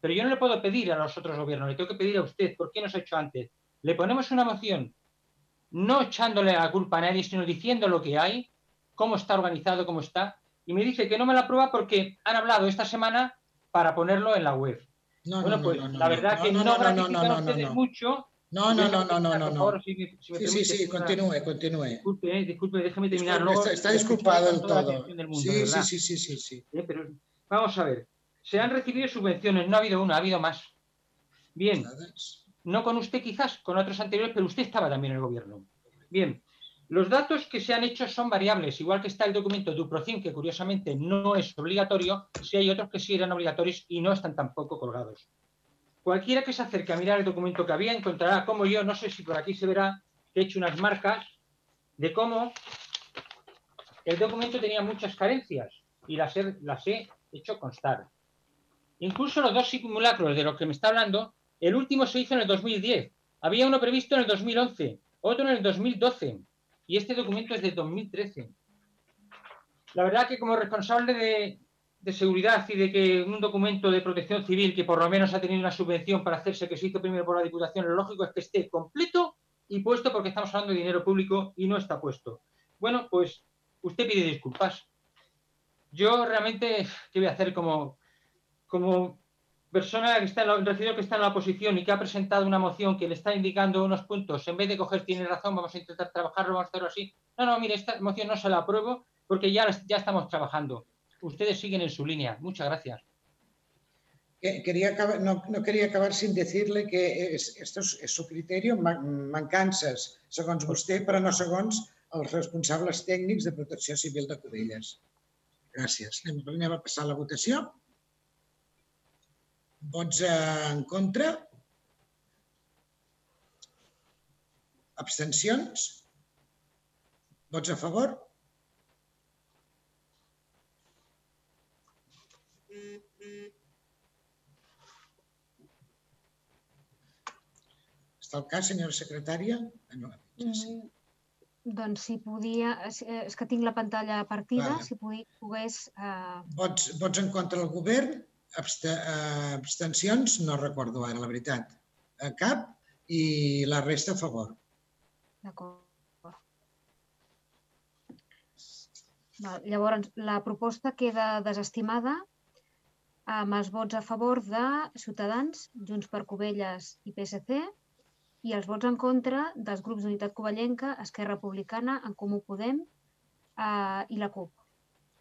Pero yo no le puedo pedir a los otros gobiernos, le tengo que pedir a usted, ¿por qué no se ha hecho antes? Le ponemos una moción, no echándole la culpa a nadie, sino diciendo lo que hay, cómo está organizado, cómo está, y me dice que no me la aprueba porque han hablado esta semana para ponerlo en la web. No, bueno, pues la verdad que no, ustedes mucho no, no, no, no, no, no. no. sí, sí, sí, continúe, continúe. Disculpe, eh, disculpe, déjeme terminar. está, disculpado en todo. sí, sí, sí, sí, sí, eh, pero vamos a ver. Se han recibido subvenciones, no ha habido una, ha habido más. Bien, no con usted quizás, con otros anteriores, pero usted estaba también en el gobierno. Bien, Los datos que se han hecho son variables, igual que está el documento de UPROCIN, que curiosamente no es obligatorio, si hay otros que sí eran obligatorios y no están tampoco colgados. Cualquiera que se acerque a mirar el documento que había encontrará como yo, no sé si por aquí se verá, que he hecho unas marcas de cómo el documento tenía muchas carencias y las he, las he hecho constar. Incluso los dos simulacros de los que me está hablando, el último se hizo en el 2010. Había uno previsto en el 2011, otro en el 2012 y este documento es de 2013. La verdad que como responsable de, seguridad y de que un documento de protección civil que por lo menos ha tenido una subvención para hacerse que se hizo primero por la Diputación, lo lógico es que esté completo y puesto porque estamos hablando de dinero público y no está puesto. Bueno, pues usted pide disculpas. Yo realmente, ¿qué voy a hacer como, como persona que está en la, que está en la oposición y que ha presentado una moción que le está indicando unos puntos, en vez de coger tiene razón, vamos a intentar trabajarlo, vamos a hacerlo así. No, no, mire, esta moción no se la apruebo porque ya, ya estamos trabajando. Ustedes siguen en su línea. Muchas gracias. Quería no, quería acabar sin decirle que esto es, su criterio, mancances, segons vostè, però no segons els responsables tècnics de protecció civil de Cubelles. Gràcies. Anem, anem a passar la votació. Vots en contra? Abstencions? Vots a favor? Està el cas, senyora secretària? Ah, no, sí. Mm, doncs si podia... És que tinc la pantalla partida, vale. si pogués... Uh... Vots, vots en contra del govern? Eh, abstencions, no recordo ara, la veritat. A cap i la resta a favor. D'acord. Llavors, la proposta queda desestimada amb els vots a favor de Ciutadans, Junts per Covelles i PSC i els vots en contra dels grups d'Unitat Covellenca, Esquerra Republicana, En Comú Podem eh, i la CUP.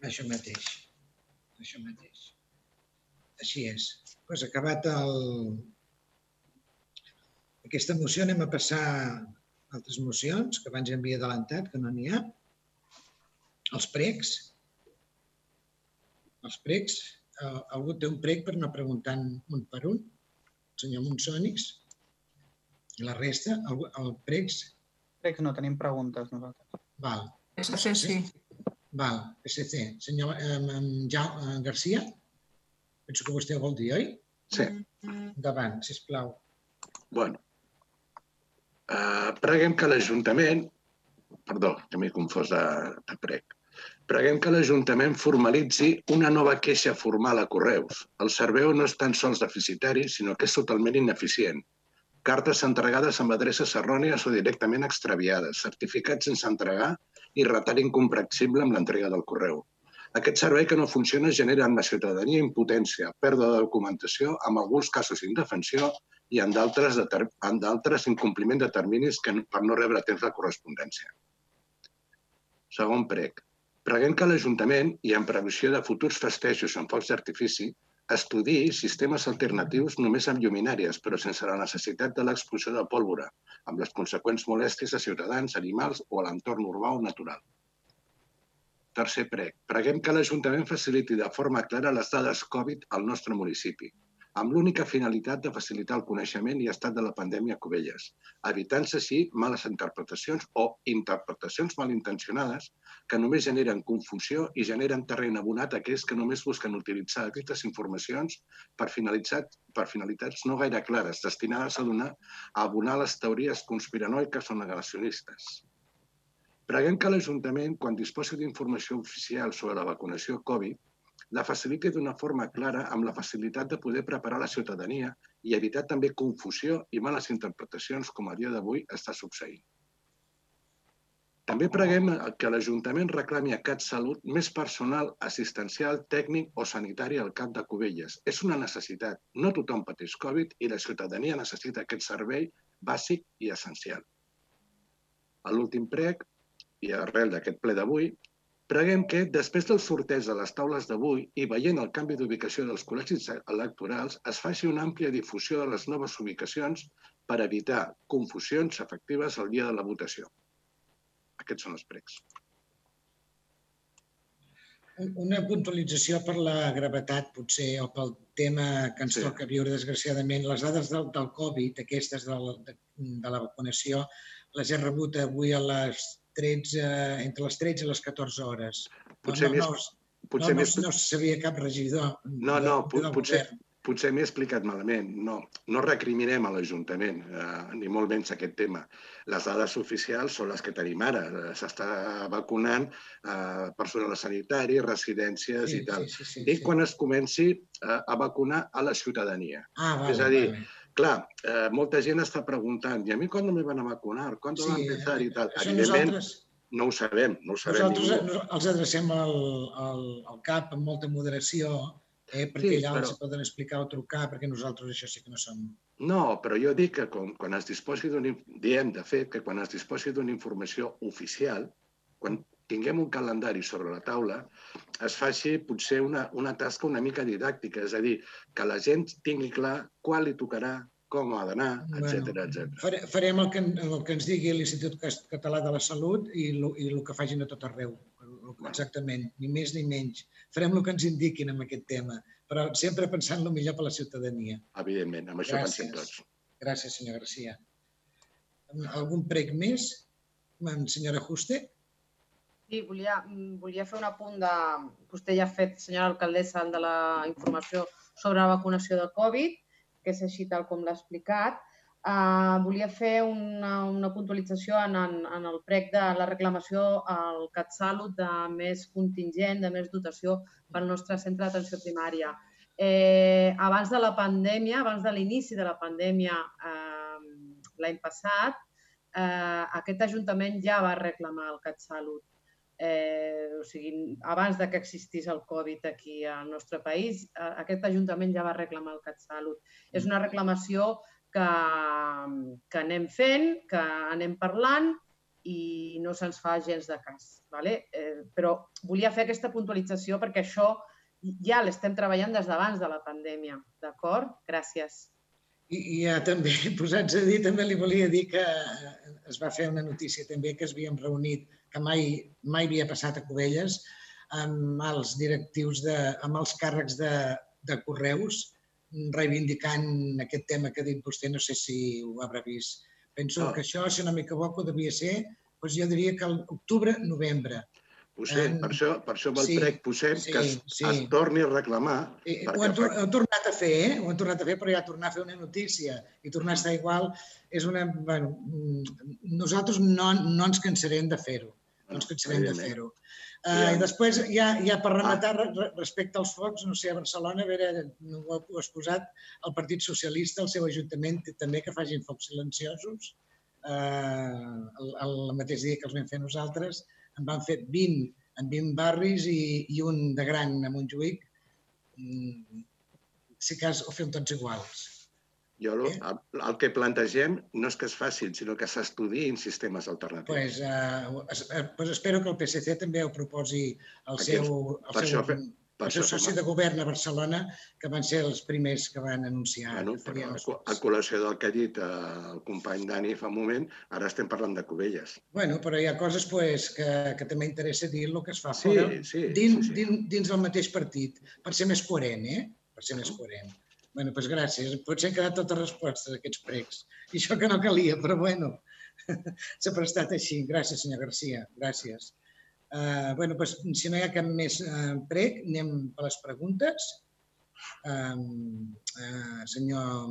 Això mateix. Això mateix. Així és. Pues acabat el... aquesta moció anem a passar altres mocions que abans ja havia adelantat, que no n'hi ha. Els pregs. Els pregs. Eh, algú té un prec per anar preguntant un per un. El senyor Monsònix. I la resta, el, el pregs. Pregs no, tenim preguntes nosaltres. Val. SC sí. Val, SC. Senyor eh, eh, Garcia. Penso que vostè vol dir, oi? Sí. Endavant, sisplau. Bueno, uh, preguem que l'Ajuntament, perdó, que m'he confós de, de prec, preguem que l'Ajuntament formalitzi una nova queixa formal a Correus. El servei no és tan sols deficitari, sinó que és totalment ineficient. Cartes entregades amb adreces errònies o directament extraviades, certificats sense entregar i retard incomprensible amb l'entrega del correu. Aquest servei que no funciona genera en la ciutadania impotència, pèrdua de documentació, en alguns casos indefensió i en d'altres incompliment de terminis que, per no rebre temps de correspondència. Segon prec. Preguem que l'Ajuntament, i en previsió de futurs festejos amb focs d'artifici, estudiï sistemes alternatius només amb lluminàries, però sense la necessitat de l'explosió de pólvora, amb les conseqüents molèsties a ciutadans, animals o a l'entorn urbà o natural. Tercer prec. Preguem que l'Ajuntament faciliti de forma clara les dades Covid al nostre municipi, amb l'única finalitat de facilitar el coneixement i estat de la pandèmia a Cubelles, evitant-se així males interpretacions o interpretacions malintencionades que només generen confusió i generen terreny abonat a aquells que només busquen utilitzar aquestes informacions per, per finalitats no gaire clares, destinades a donar a abonar les teories conspiranoiques o negacionistes. Preguem que l'Ajuntament, quan disposi d'informació oficial sobre la vacunació Covid, la faciliti d'una forma clara amb la facilitat de poder preparar la ciutadania i evitar també confusió i males interpretacions com a dia d'avui està succeint. També preguem que l'Ajuntament reclami a CatSalut més personal assistencial, tècnic o sanitari al cap de Cubelles. És una necessitat. No tothom pateix Covid i la ciutadania necessita aquest servei bàsic i essencial. A l'últim prec, i arrel d'aquest ple d'avui, preguem que, després del sorteig de les taules d'avui i veient el canvi d'ubicació dels col·legis electorals, es faci una àmplia difusió de les noves ubicacions per evitar confusions efectives el dia de la votació. Aquests són els pregs. Una puntualització per la gravetat, potser, o pel tema que ens Sí. toca viure, desgraciadament. Les dades del, del Covid, aquestes del, de, de la vacunació, les he rebut avui a les 13, entre les 13 i les 14 hores. Potser no, més- no, no, potser no, més- no, sabia cap regidor. No, no, de- po- del potser, govern. potser m'he explicat malament. No, no recriminem a l'Ajuntament, eh, ni molt menys aquest tema. Les dades oficials són les que tenim ara. S'està vacunant eh, personal sanitari, residències Sí, i tal. sí, sí, sí, Dic sí. quan es comenci eh, a vacunar a la ciutadania. Ah, vale, és a dir, vale. Clar, eh, molta gent està preguntant, ¿y a mí cuándo me van a vacunar? ¿Cuándo va a Sí, empezar? I tal. Evidentment, nosaltres- no ho sabem, no ho sabem Nosaltres ningú. els adrecem al, al, al CAP amb molta moderació, eh, perquè Sí, allà però- els poden explicar o trucar, perquè nosaltres això sí que no som... No, però jo dic que quan, quan es disposi d'una... Diem, de fet, que quan es disposi d'una informació oficial, quan tinguem un calendari sobre la taula, es faci potser una, una tasca una mica didàctica, és a dir, que la gent tingui clar quan li tocarà, com ha d'anar, etc etc. Fare- Farem el que, el que ens digui l'Institut Català de la Salut i, lo, i el que facin a tot arreu. Exactament, ni més ni menys. Farem el que ens indiquin amb aquest tema, però sempre pensant el millor per la ciutadania. Evidentment, amb això pensem tots. Gràcies, senyor Garcia. Algun prec més? Senyora Juste? Sí, volia, mm, volia fer un apunt de... Vostè ja ha fet, senyora alcaldessa, el de la informació sobre la vacunació de Covid, que és així tal com l'ha explicat. Uh, volia fer una, una puntualització en, en, en el prec de la reclamació al CatSalut de més contingent, de més dotació pel nostre centre d'atenció primària. Eh, abans de la pandèmia, abans de l'inici de la pandèmia eh, l'any passat, eh, aquest Ajuntament ja va reclamar el CatSalut. Eh, o sigui, abans de que existís el Covid aquí al nostre país, eh, aquest Ajuntament ja va reclamar el CatSalut. És una reclamació que, que anem fent, que anem parlant i no se'ns fa gens de cas. Vale? Eh, però volia fer aquesta puntualització perquè això ja l'estem treballant des d'abans de la pandèmia. D'acord? Gràcies. I, I ja també, posats a dir, també li volia dir que eh, es va fer una notícia també que es havíem reunit, que mai, mai havia passat a Cubelles, amb els directius, de, amb els càrrecs de, de correus, reivindicant aquest tema que ha dit vostè, no sé si ho haurà vist. Penso No. que això, si no m'equivoco, devia ser, doncs jo diria que l'octubre-novembre. Ho sé, En- per això, per això el sí, prec posem sí, que es, sí. es torni a reclamar. Eh, perquè Ho han, ho han tornat a fer, eh? Ho han tornat a fer, però ja tornar a fer una notícia i tornar a estar igual és una... Bueno, mm, nosaltres no, no ens cansarem de fer-ho. No ens cansarem de fer-ho. Uh, I després, ja, ja per Ah. rematar, re- re- respecte als focs, no sé, a Barcelona, a veure, no ho ha exposat, el Partit Socialista, el seu ajuntament, també que facin focs silenciosos. Uh, el, el mateix dia que els vam fer nosaltres, en van fer 20 en 20 barris i, i un de gran a Montjuïc. Mm, si cas, ho fem tots iguals. Jo el, el, el que plantegem no és que es facin, sinó que s'estudiïn sistemes alternatius. Pues, uh, es, eh, pues espero que el PSC també ho proposi al Aquí seu, al per seu, això seu això fem soci el- de govern a Barcelona, que van ser els primers que van anunciar Bueno, que però a, col·lació del que ha dit eh, el company Dani fa un moment, ara estem parlant de Cubelles. Bueno, però hi ha coses pues, que, que també interessa dir el que es fa Sí, fora, sí, dins, sí, sí. Dins, dins del mateix partit, per ser més coherent, eh? Per ser més coherent. Bueno, doncs gràcies. Potser han quedat totes respostes aquests pregs. I això que no calia, però bueno, s'ha prestat així. Gràcies, senyor Garcia. Gràcies. Uh, bueno, doncs, si no hi ha cap més uh, prec, anem per les preguntes. Um, uh, senyor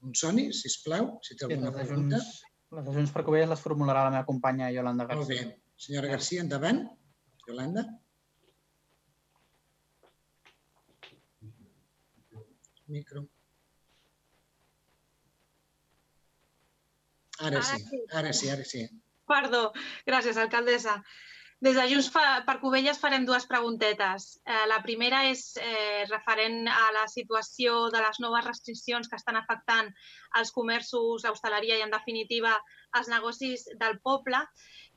Monsoni, sisplau, si té Sí, alguna les de pregunta. Les de Junts per Covelles les formularà la meva companya Yolanda Molt Garcia. bé. Senyora Garcia, endavant. Yolanda. Micro. Ara Ara sí, sí. ara sí, ara sí. Perdó, gràcies, alcaldessa. Des de Junts per Covelles farem dues preguntetes. Eh, la primera és eh, referent a la situació de les noves restriccions que estan afectant els comerços, l'hostaleria i, en definitiva, els negocis del poble,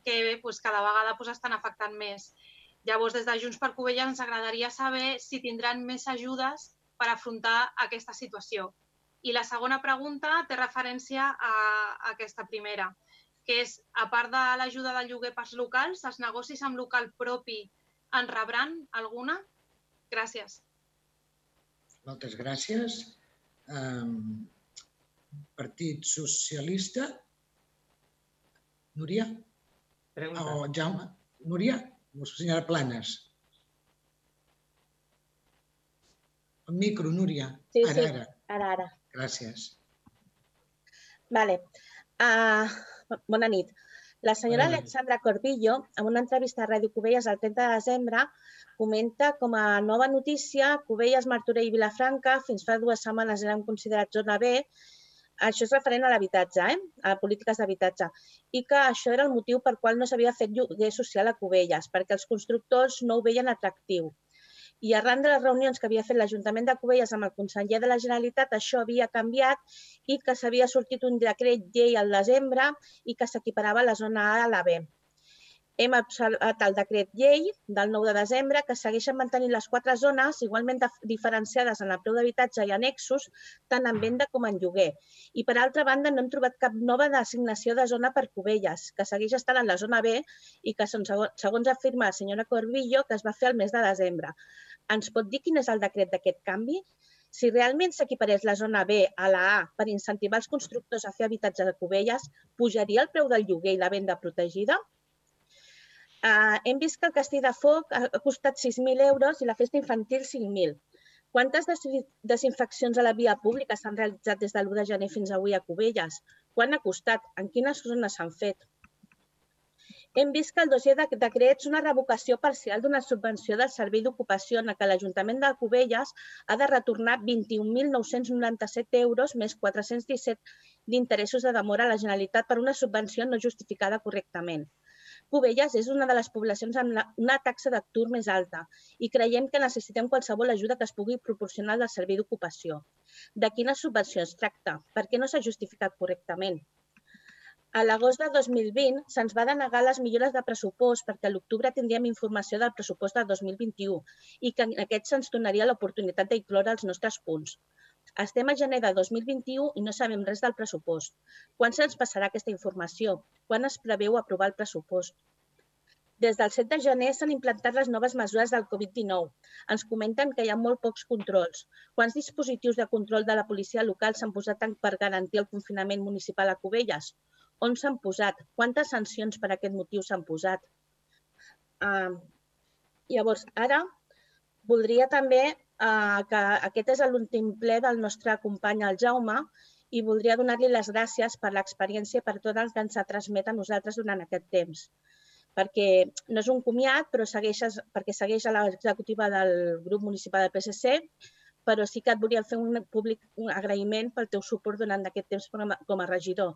que pues, cada vegada pues, estan afectant més. Llavors, des de Junts per Covelles ens agradaria saber si tindran més ajudes per afrontar aquesta situació. I la segona pregunta té referència a aquesta primera. Que és, a part de l'ajuda del lloguer pels locals, els negocis amb local propi en rebran alguna? Gràcies. Moltes gràcies. Um, Partit Socialista. Núria? Pregunta. O Jaume? Núria? O senyora Planes? El micro, Núria. Sí, ara, sí. ara. Ara, ara. Gràcies. Vale. Uh, bona nit. La senyora. Alexandra Corbillo, en una entrevista a Ràdio Cubelles el 30 de desembre, comenta com a nova notícia Cubelles, Martorell i Vilafranca fins fa dues setmanes eren considerats zona B. Això és referent a l'habitatge, eh? a polítiques d'habitatge. I que això era el motiu per qual no s'havia fet lloguer social a Cubelles, perquè els constructors no ho veien atractiu i arran de les reunions que havia fet l'Ajuntament de Cubelles amb el conseller de la Generalitat, això havia canviat i que s'havia sortit un decret llei al desembre i que s'equiparava la zona A a la B. Hem observat el decret llei del 9 de desembre que segueixen mantenint les quatre zones igualment dif- diferenciades en el preu d'habitatge i annexos, tant en venda com en lloguer. I per altra banda no hem trobat cap nova designació de zona per Cubelles, que segueix estant en la zona B i que segons afirma la senyora Corbillo, que es va fer el mes de desembre. Ens pot dir quin és el decret d'aquest canvi? Si realment s'equiparés la zona B a la A per incentivar els constructors a fer habitatge de Cubelles, pujaria el preu del lloguer i la venda protegida? Uh, hem vist que el castell de foc ha costat 6.000 euros i la festa infantil 5.000. Quantes des- desinfeccions a la via pública s'han realitzat des de l'1 de gener fins avui a Cubelles? Quan ha costat? En quines zones s'han fet? Hem vist que el dossier de decrets una revocació parcial d'una subvenció del Servei d'Ocupació en que l'Ajuntament de Cubelles ha de retornar 21.997 euros més 417 d'interessos de demora a la Generalitat per una subvenció no justificada correctament. Cubelles és una de les poblacions amb una taxa d'atur més alta i creiem que necessitem qualsevol ajuda que es pugui proporcionar del Servei d'Ocupació. De quina subvenció es tracta? Per què no s'ha justificat correctament? A l'agost de 2020 se'ns va denegar les millores de pressupost perquè a l'octubre tindríem informació del pressupost de 2021 i que en aquest se'ns donaria l'oportunitat d'incloure els nostres punts. Estem a gener de 2021 i no sabem res del pressupost. Quan se'ns passarà aquesta informació? Quan es preveu aprovar el pressupost? Des del 7 de gener s'han implantat les noves mesures del Covid-19. Ens comenten que hi ha molt pocs controls. Quants dispositius de control de la policia local s'han posat per garantir el confinament municipal a Cubelles? On s'han posat? Quantes sancions per aquest motiu s'han posat? Uh, llavors, ara voldria també que aquest és l'últim ple del nostre company, el Jaume, i voldria donar-li les gràcies per l'experiència i per tot el que ens ha transmet a nosaltres durant aquest temps. Perquè no és un comiat, però segueix, perquè segueix a l'executiva del grup municipal del PSC, però sí que et volia fer un públic un agraïment pel teu suport durant aquest temps com a, regidor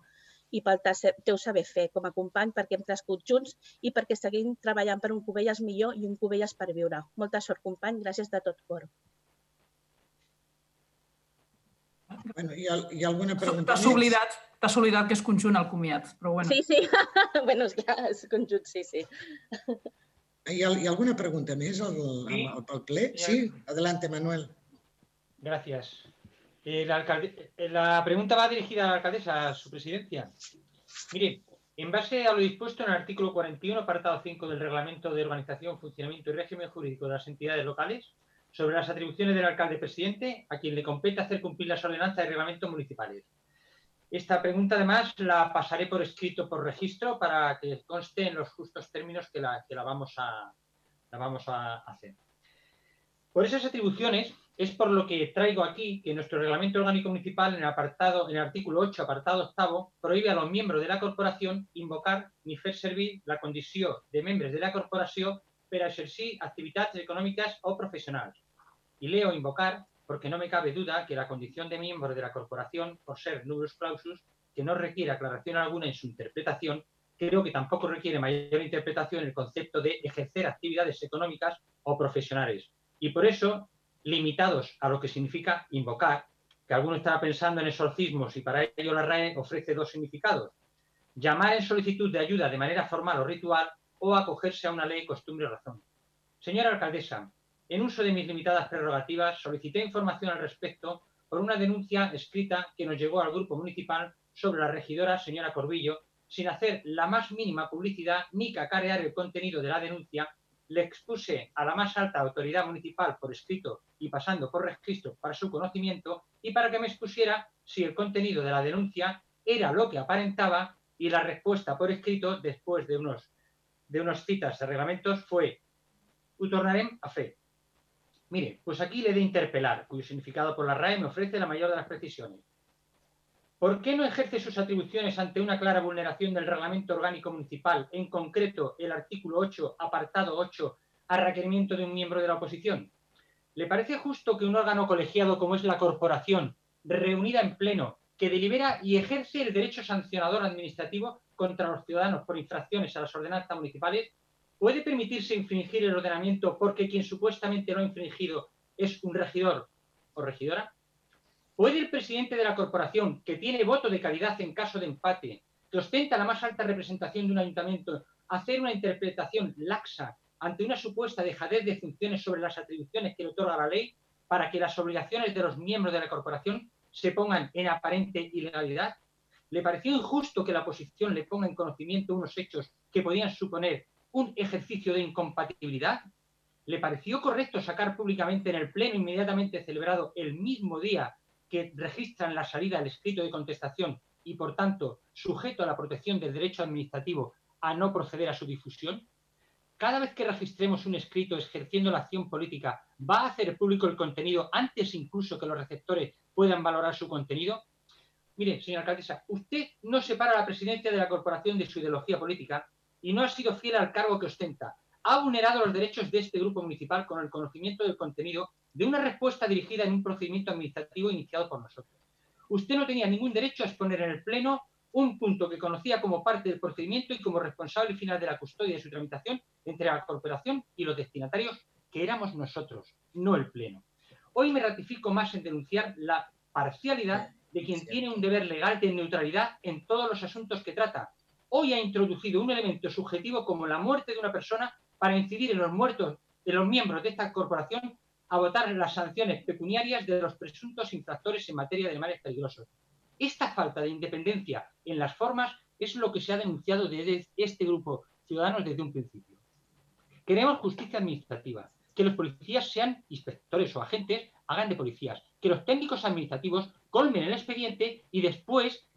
i pel te- teu saber fer com a company perquè hem crescut junts i perquè seguim treballant per un Cubelles millor i un Cubelles per viure. Molta sort, company. Gràcies de tot cor. Bueno, hi, ha, hi ha alguna pregunta T'has més? oblidat, t'has oblidat que és conjunt el comiat, però bueno. Sí, sí. bueno, és clar, és conjunt, sí, sí. Hi ha, hi ha alguna pregunta més al, Sí. al, al ple? Sí. Sí, adelante, Manuel. Gracias. Eh, la, alcalde- eh, la pregunta va dirigida a la alcaldesa, a su presidencia. Mire, en base a lo dispuesto en el artículo 41, apartado 5 del Reglamento de Organización, Funcionamiento y Régimen Jurídico de las Entidades Locales, sobre las atribuciones del alcalde presidente, a quien le compete hacer cumplir las ordenanzas y reglamentos municipales. Esta pregunta, además, la pasaré por escrito por registro para que conste en los justos términos que la, que la vamos, a, la vamos a hacer. Por esas atribuciones es por lo que traigo aquí que nuestro reglamento orgánico municipal en el apartado, en el artículo 8, apartado octavo, prohíbe a los miembros de la corporación invocar ni fer servir la condición de membres de la corporación per exercir actividades económicas o profesionales. Y leo invocar porque no me cabe duda que la condición de miembro de la corporación, por ser nullus clausus, que no requiere aclaración alguna en su interpretación, creo que tampoco requiere mayor interpretación el concepto de ejercer actividades económicas o profesionales. Y por eso, limitados a lo que significa invocar, que alguno estará pensando en exorcismos y para ello la RAE ofrece dos significados. Llamar en solicitud de ayuda de manera formal o ritual o acogerse a una ley, costumbre o razón. Señora alcaldesa, en uso de mis limitadas prerrogativas, solicité información al respecto por una denuncia escrita que nos llegó al grupo municipal sobre la regidora señora Corbillo, sin hacer la más mínima publicidad ni cacarear el contenido de la denuncia, le expuse a la más alta autoridad municipal por escrito y pasando por registro para su conocimiento y para que me expusiera si el contenido de la denuncia era lo que aparentaba y la respuesta por escrito después de unos, de unos citas de reglamentos fue «Ho tornarem a fer». Mire, pues aquí le de interpelar, cuyo significado por la RAE me ofrece la mayor de las precisiones. ¿Por qué no ejerce sus atribuciones ante una clara vulneración del reglamento orgánico municipal, en concreto el artículo 8, apartado 8, a requerimiento de un miembro de la oposición? ¿Le parece justo que un órgano colegiado como es la corporación, reunida en pleno, que delibera y ejerce el derecho sancionador administrativo contra los ciudadanos por infracciones a las ordenanzas municipales, puede permitirse infringir el ordenamiento porque quien supuestamente lo ha infringido es un regidor o regidora? ¿Puede el presidente de la corporación, que tiene voto de calidad en caso de empate, que ostenta la más alta representación de un ayuntamiento, hacer una interpretación laxa ante una supuesta dejadez de funciones sobre las atribuciones que le otorga la ley para que las obligaciones de los miembros de la corporación se pongan en aparente ilegalidad? ¿Le pareció injusto que la oposición le ponga en conocimiento unos hechos que podían suponer un ejercicio de incompatibilidad? ¿Le pareció correcto sacar públicamente en el pleno inmediatamente celebrado el mismo día que registran la salida del escrito de contestación y, por tanto, sujeto a la protección del derecho administrativo a no proceder a su difusión? Cada vez que registremos un escrito ejerciendo la acción política, ¿va a hacer público el contenido antes incluso que los receptores puedan valorar su contenido? Mire, señora alcaldesa, usted no separa la presidencia de la corporación de su ideología política y no ha sido fiel al cargo que ostenta. Ha vulnerado los derechos de este grupo municipal con el conocimiento del contenido de una respuesta dirigida en un procedimiento administrativo iniciado por nosotros. Usted no tenía ningún derecho a exponer en el Pleno un punto que conocía como parte del procedimiento y como responsable final de la custodia de su tramitación entre la corporación y los destinatarios, que éramos nosotros, no el Pleno. Hoy me ratifico más en denunciar la parcialidad de quien tiene un deber legal de neutralidad en todos los asuntos que trata. Hoy ha introducido un elemento subjetivo como la muerte de una persona para incidir en los muertos de los miembros de esta corporación a votar las sanciones pecuniarias de los presuntos infractores en materia de animales peligrosos. Esta falta de independencia en las formas es lo que se ha denunciado desde este grupo ciudadanos desde un principio. Queremos justicia administrativa, que los policías sean inspectores o agentes, hagan de policías, que los técnicos administrativos colmen el expediente y después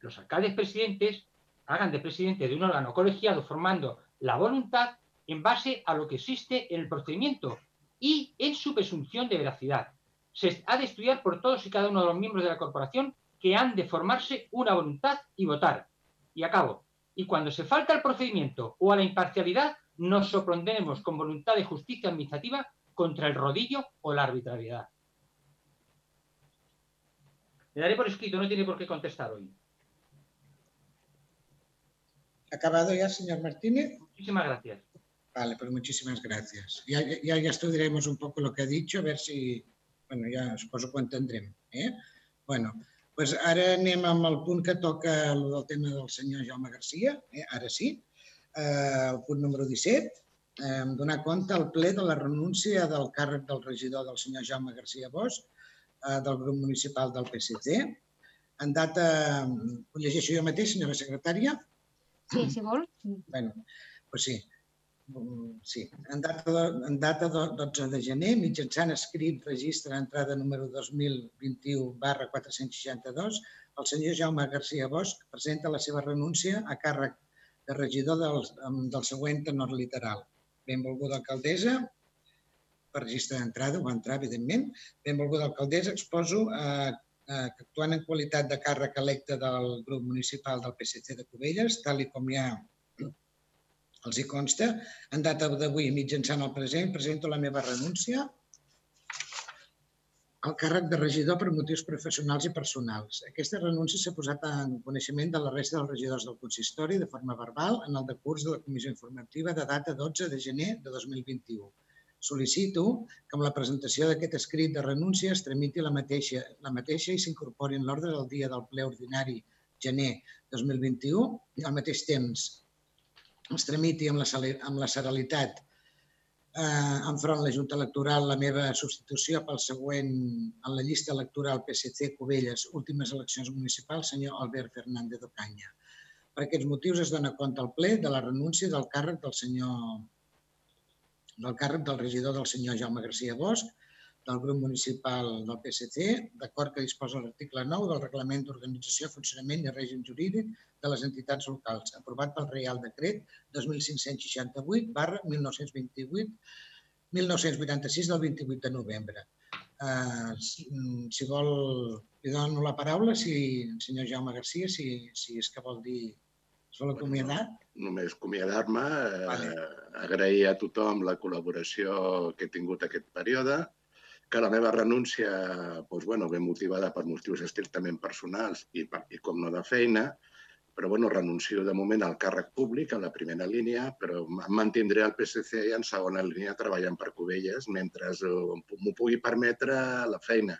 los alcaldes presidentes hagan de presidente de un órgano colegiado formando la voluntad en base a lo que existe en el procedimiento y en su presunción de veracidad. Se ha de estudiar por todos y cada uno de los miembros de la corporación que han de formarse una voluntad y votar. Y acabo. Y cuando se falta al procedimiento o a la imparcialidad, nos sorprenderemos con voluntad de justicia administrativa contra el rodillo o la arbitrariedad. Le daré por escrito, no tiene por qué contestar hoy. ¿Acabado ya, señor Martínez? Muchísimas gracias. Vale, pues muchísimas gracias. Ya, ya, ya estudiaremos un poco lo que ha dicho, a ver si... Bueno, ja suposo que ho entendrem. Eh? Bueno, pues ara anem amb el punt que toca el del tema del senyor Jaume Garcia, eh? ara sí, eh, el punt número 17, eh, donar compte al ple de la renúncia del càrrec del regidor del senyor Jaume Garcia Bosch, eh, del grup municipal del PSC. En data, ho llegeixo jo mateix, senyora secretària? Sí, si vol. Bueno, pues sí. Sí, en data, en data 12 de gener, mitjançant escrit registre entrada número 2021 barra 462, el senyor Jaume García Bosch presenta la seva renúncia a càrrec de regidor del, del següent tenor literal. Benvolguda alcaldessa, per registre d'entrada, ho va entrar, evidentment. Benvolguda alcaldessa, exposo eh, que actuant en qualitat de càrrec electe del grup municipal del PSC de Cubelles, tal i com ja els hi consta, en data d'avui, mitjançant el present, presento la meva renúncia al càrrec de regidor per motius professionals i personals. Aquesta renúncia s'ha posat en coneixement de la resta dels regidors del consistori de forma verbal en el decurs de la comissió informativa de data 12 de gener de 2021. Sol·licito que amb la presentació d'aquest escrit de renúncia es tramiti la mateixa, la mateixa i s'incorpori en l'ordre del dia del ple ordinari gener 2021 i al mateix temps es tramiti amb la, amb la seralitat eh, enfront la Junta Electoral la meva substitució pel següent en la llista electoral PSC Cubelles, últimes eleccions municipals, senyor Albert Fernández d'Ocaña. Per aquests motius es dona compte al ple de la renúncia del càrrec del senyor del càrrec del regidor del senyor Jaume García Bosch, del grup municipal del PSC, d'acord que disposa l'article 9 del Reglament d'Organització, Funcionament i Règim Jurídic de les entitats locals, aprovat pel Reial Decret 2568 barra 1928 1986 del 28 de novembre. Uh, si, si vol, li dono la paraula, si senyor Jaume Garcia, si, si és que vol dir, es vol acomiadar. Només acomiadar-me, eh, Vale. agrair a tothom la col·laboració que he tingut aquest període, que la meva renúncia doncs, bueno, ve motivada per motius estrictament personals i, per, i com no de feina, però bueno, renuncio de moment al càrrec públic en la primera línia, però em mantindré al PSC en segona línia treballant per Cubelles mentre m'ho pugui permetre la feina.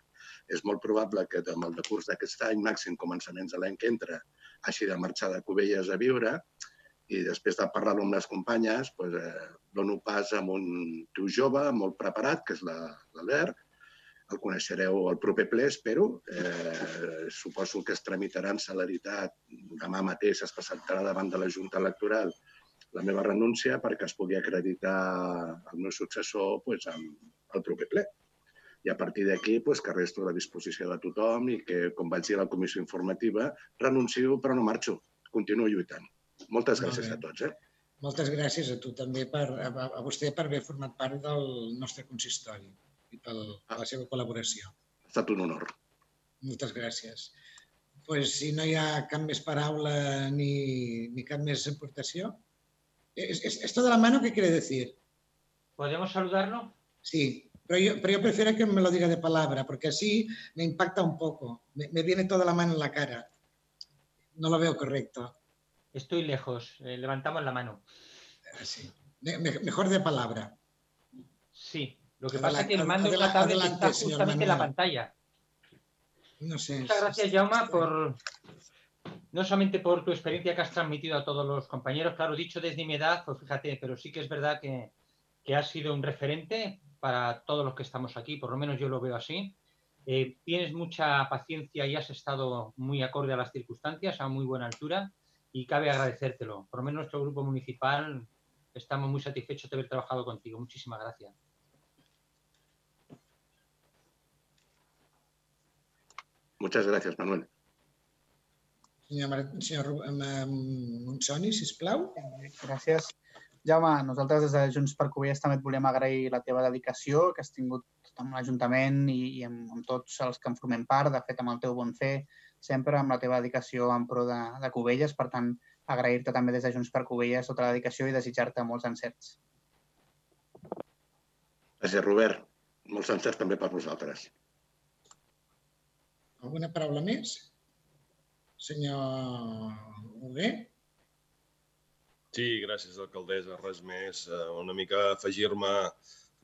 És molt probable que amb el decurs d'aquest any, màxim començaments de l'any que entra, hagi de marxar de Cubelles a viure i després de parlar-ho amb les companyes, doncs, eh, dono pas amb un tio jove, molt preparat, que és la- l'Albert, el coneixereu al proper ple, espero. Eh, suposo que es tramitarà en celeritat. Demà mateix es presentarà davant de la Junta Electoral la meva renúncia perquè es pugui acreditar el meu successor pues, amb el proper ple. I a partir d'aquí, pues, que resto a la disposició de tothom i que, com vaig dir a la comissió informativa, renuncio però no marxo. Continuo lluitant. Moltes Molt gràcies bé. a tots. Eh? Moltes gràcies a tu també, per, a, a vostè per haver format part del nostre consistori i per la seva col·laboració. Ha estat un honor. Moltes gràcies. Pues, si no hi ha cap més paraula ni, ni cap més aportació. ¿Es- es- ¿Esto de la mano qué quiere decir? ¿Podemos saludarlo? Sí, pero yo, pero yo prefiero que me lo diga de palabra, porque así me impacta un poco. Me, me viene toda la mano en la cara. No lo veo correcto. Estoy lejos. eh, levantamos la mano. Me- me- mejor de palabra. Sí. Lo que pasa es que el mando de la tablet adelante, está justamente en la pantalla. No sé. Muchas gracias, Jauma, por no solamente por tu experiencia que has transmitido a todos los compañeros, claro, dicho desde mi edad, pues fíjate, pero sí que es verdad que, que has sido un referente para todos los que estamos aquí, por lo menos yo lo veo así. Eh, tienes mucha paciencia y has estado muy acorde a las circunstancias, a muy buena altura, y cabe agradecértelo. Por lo menos nuestro grupo municipal estamos muy satisfechos de haber trabajado contigo. Muchísimas gracias. Muchas gracias, Manuel. Senyor, Mar- senyor Ru- em, em, Monsoni, sisplau. Gràcies. Jaume, nosaltres des de Junts per Covelles també et volem agrair la teva dedicació que has tingut amb l'Ajuntament i, i amb, amb tots els que en formem part, de fet amb el teu bon fer, sempre amb la teva dedicació en pro de, de Covelles. Per tant, agrair-te també des de Junts per Covelles tota la dedicació i desitjar-te molts encerts. Gràcies, Robert. Molts encerts també per nosaltres. Alguna paraula més? Senyor Huguet? Sí, gràcies, alcaldessa. Res més. Eh, Una mica afegir-me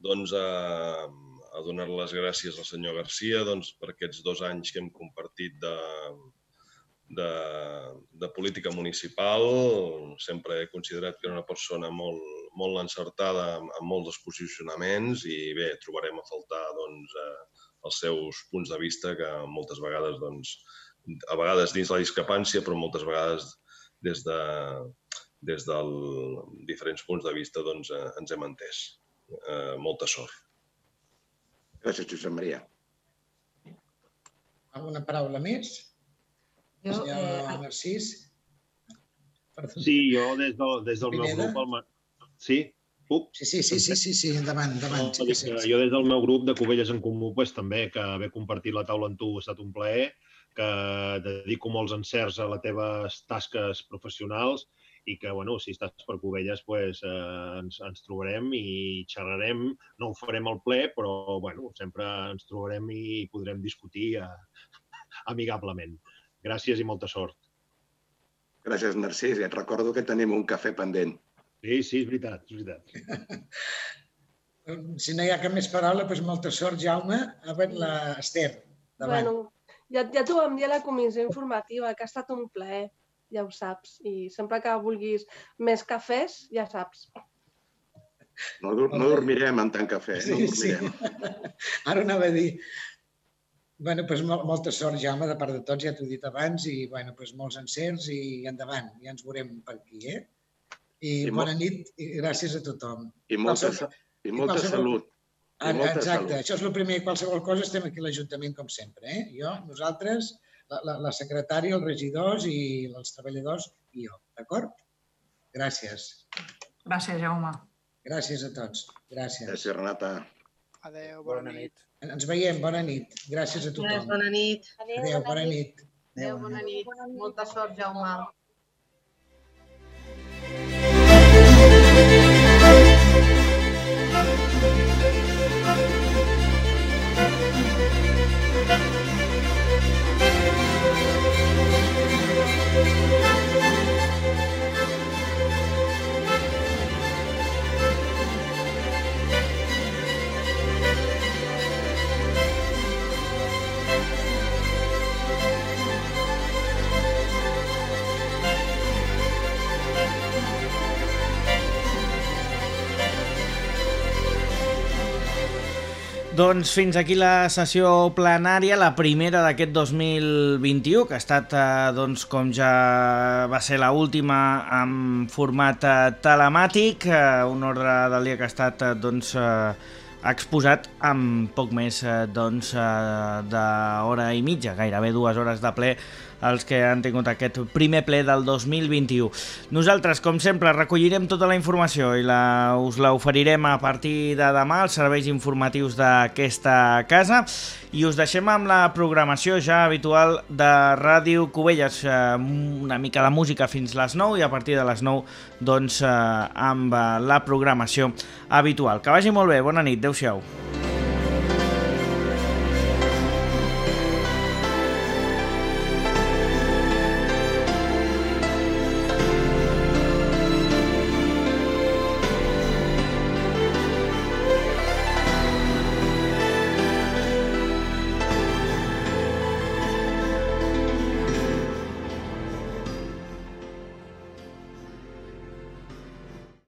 doncs, a, a donar les gràcies al senyor Garcia doncs, per aquests dos anys que hem compartit de, de, de política municipal. Sempre he considerat que era una persona molt, molt encertada amb, molts dels posicionaments i bé, trobarem a faltar doncs, eh, els seus punts de vista que moltes vegades, doncs, a vegades dins la discrepància, però moltes vegades des de, des dels diferents punts de vista doncs, eh, ens hem entès. Eh, molta sort. Gràcies, Josep Maria. Alguna paraula més? Jo, Senyor eh, Narcís? Perdó. Sí, jo des del, des del meu Pineda? grup... El... Sí? Puc? Sí, sí, sí, sí, sí, sí, endavant, endavant. Sí, No, sí, que sí. jo des del meu grup de Covelles en Comú pues, també, que haver compartit la taula amb tu ha estat un plaer, que dedico molts encerts a les teves tasques professionals i que, bueno, si estàs per Covelles, pues, eh, ens, ens trobarem i xerrarem. No ho farem al ple, però bueno, sempre ens trobarem i podrem discutir eh, amigablement. Gràcies i molta sort. Gràcies, Narcís. I et recordo que tenim un cafè pendent. Sí, sí, és veritat, és veritat. Si no hi ha cap més paraula, doncs molta sort, Jaume. A veure, la Esther, davant. Bueno, ja, ja t'ho vam dir a la comissió informativa, que ha estat un plaer, ja ho saps. I sempre que vulguis més cafès, ja saps. No, no dormirem amb tant cafè. No Sí, sí. dormirem. Ara anava a dir. bueno, doncs, mol, molta sort, Jaume, de part de tots, ja t'ho he dit abans, i bueno, doncs, molts encerts i endavant, ja ens veurem per aquí, eh? I, I bona molt- nit i gràcies a tothom. I molta, Qualsevol- i molta qualsevol- salut. I Ah, molta Exacte, salut. això és el primer. Qualsevol cosa estem aquí a l'Ajuntament com sempre. Eh? Jo, nosaltres, la, la, la secretària, els regidors i els treballadors i jo. D'acord? Gràcies. Gràcies, Jaume. Gràcies a tots. Gràcies. Gràcies, Renata. Adéu, bona, nit. Ens veiem. Bona nit. Gràcies a tothom. bona nit. Adéu, bona nit. Adéu, bona nit. Molta sort, Jaume. Doncs fins aquí la sessió plenària, la primera d'aquest 2021, que ha estat, eh, doncs, com ja va ser la última en format eh, telemàtic, eh, un ordre del dia que ha estat doncs, exposat amb poc més doncs, d'hora i mitja, gairebé dues hores de ple els que han tingut aquest primer ple del 2021. Nosaltres, com sempre, recollirem tota la informació i la, us la oferirem a partir de demà als serveis informatius d'aquesta casa i us deixem amb la programació ja habitual de Ràdio Cubelles, eh, una mica de música fins les 9 i a partir de les 9 doncs, eh, amb la programació habitual. Que vagi molt bé, bona nit, adeu-siau.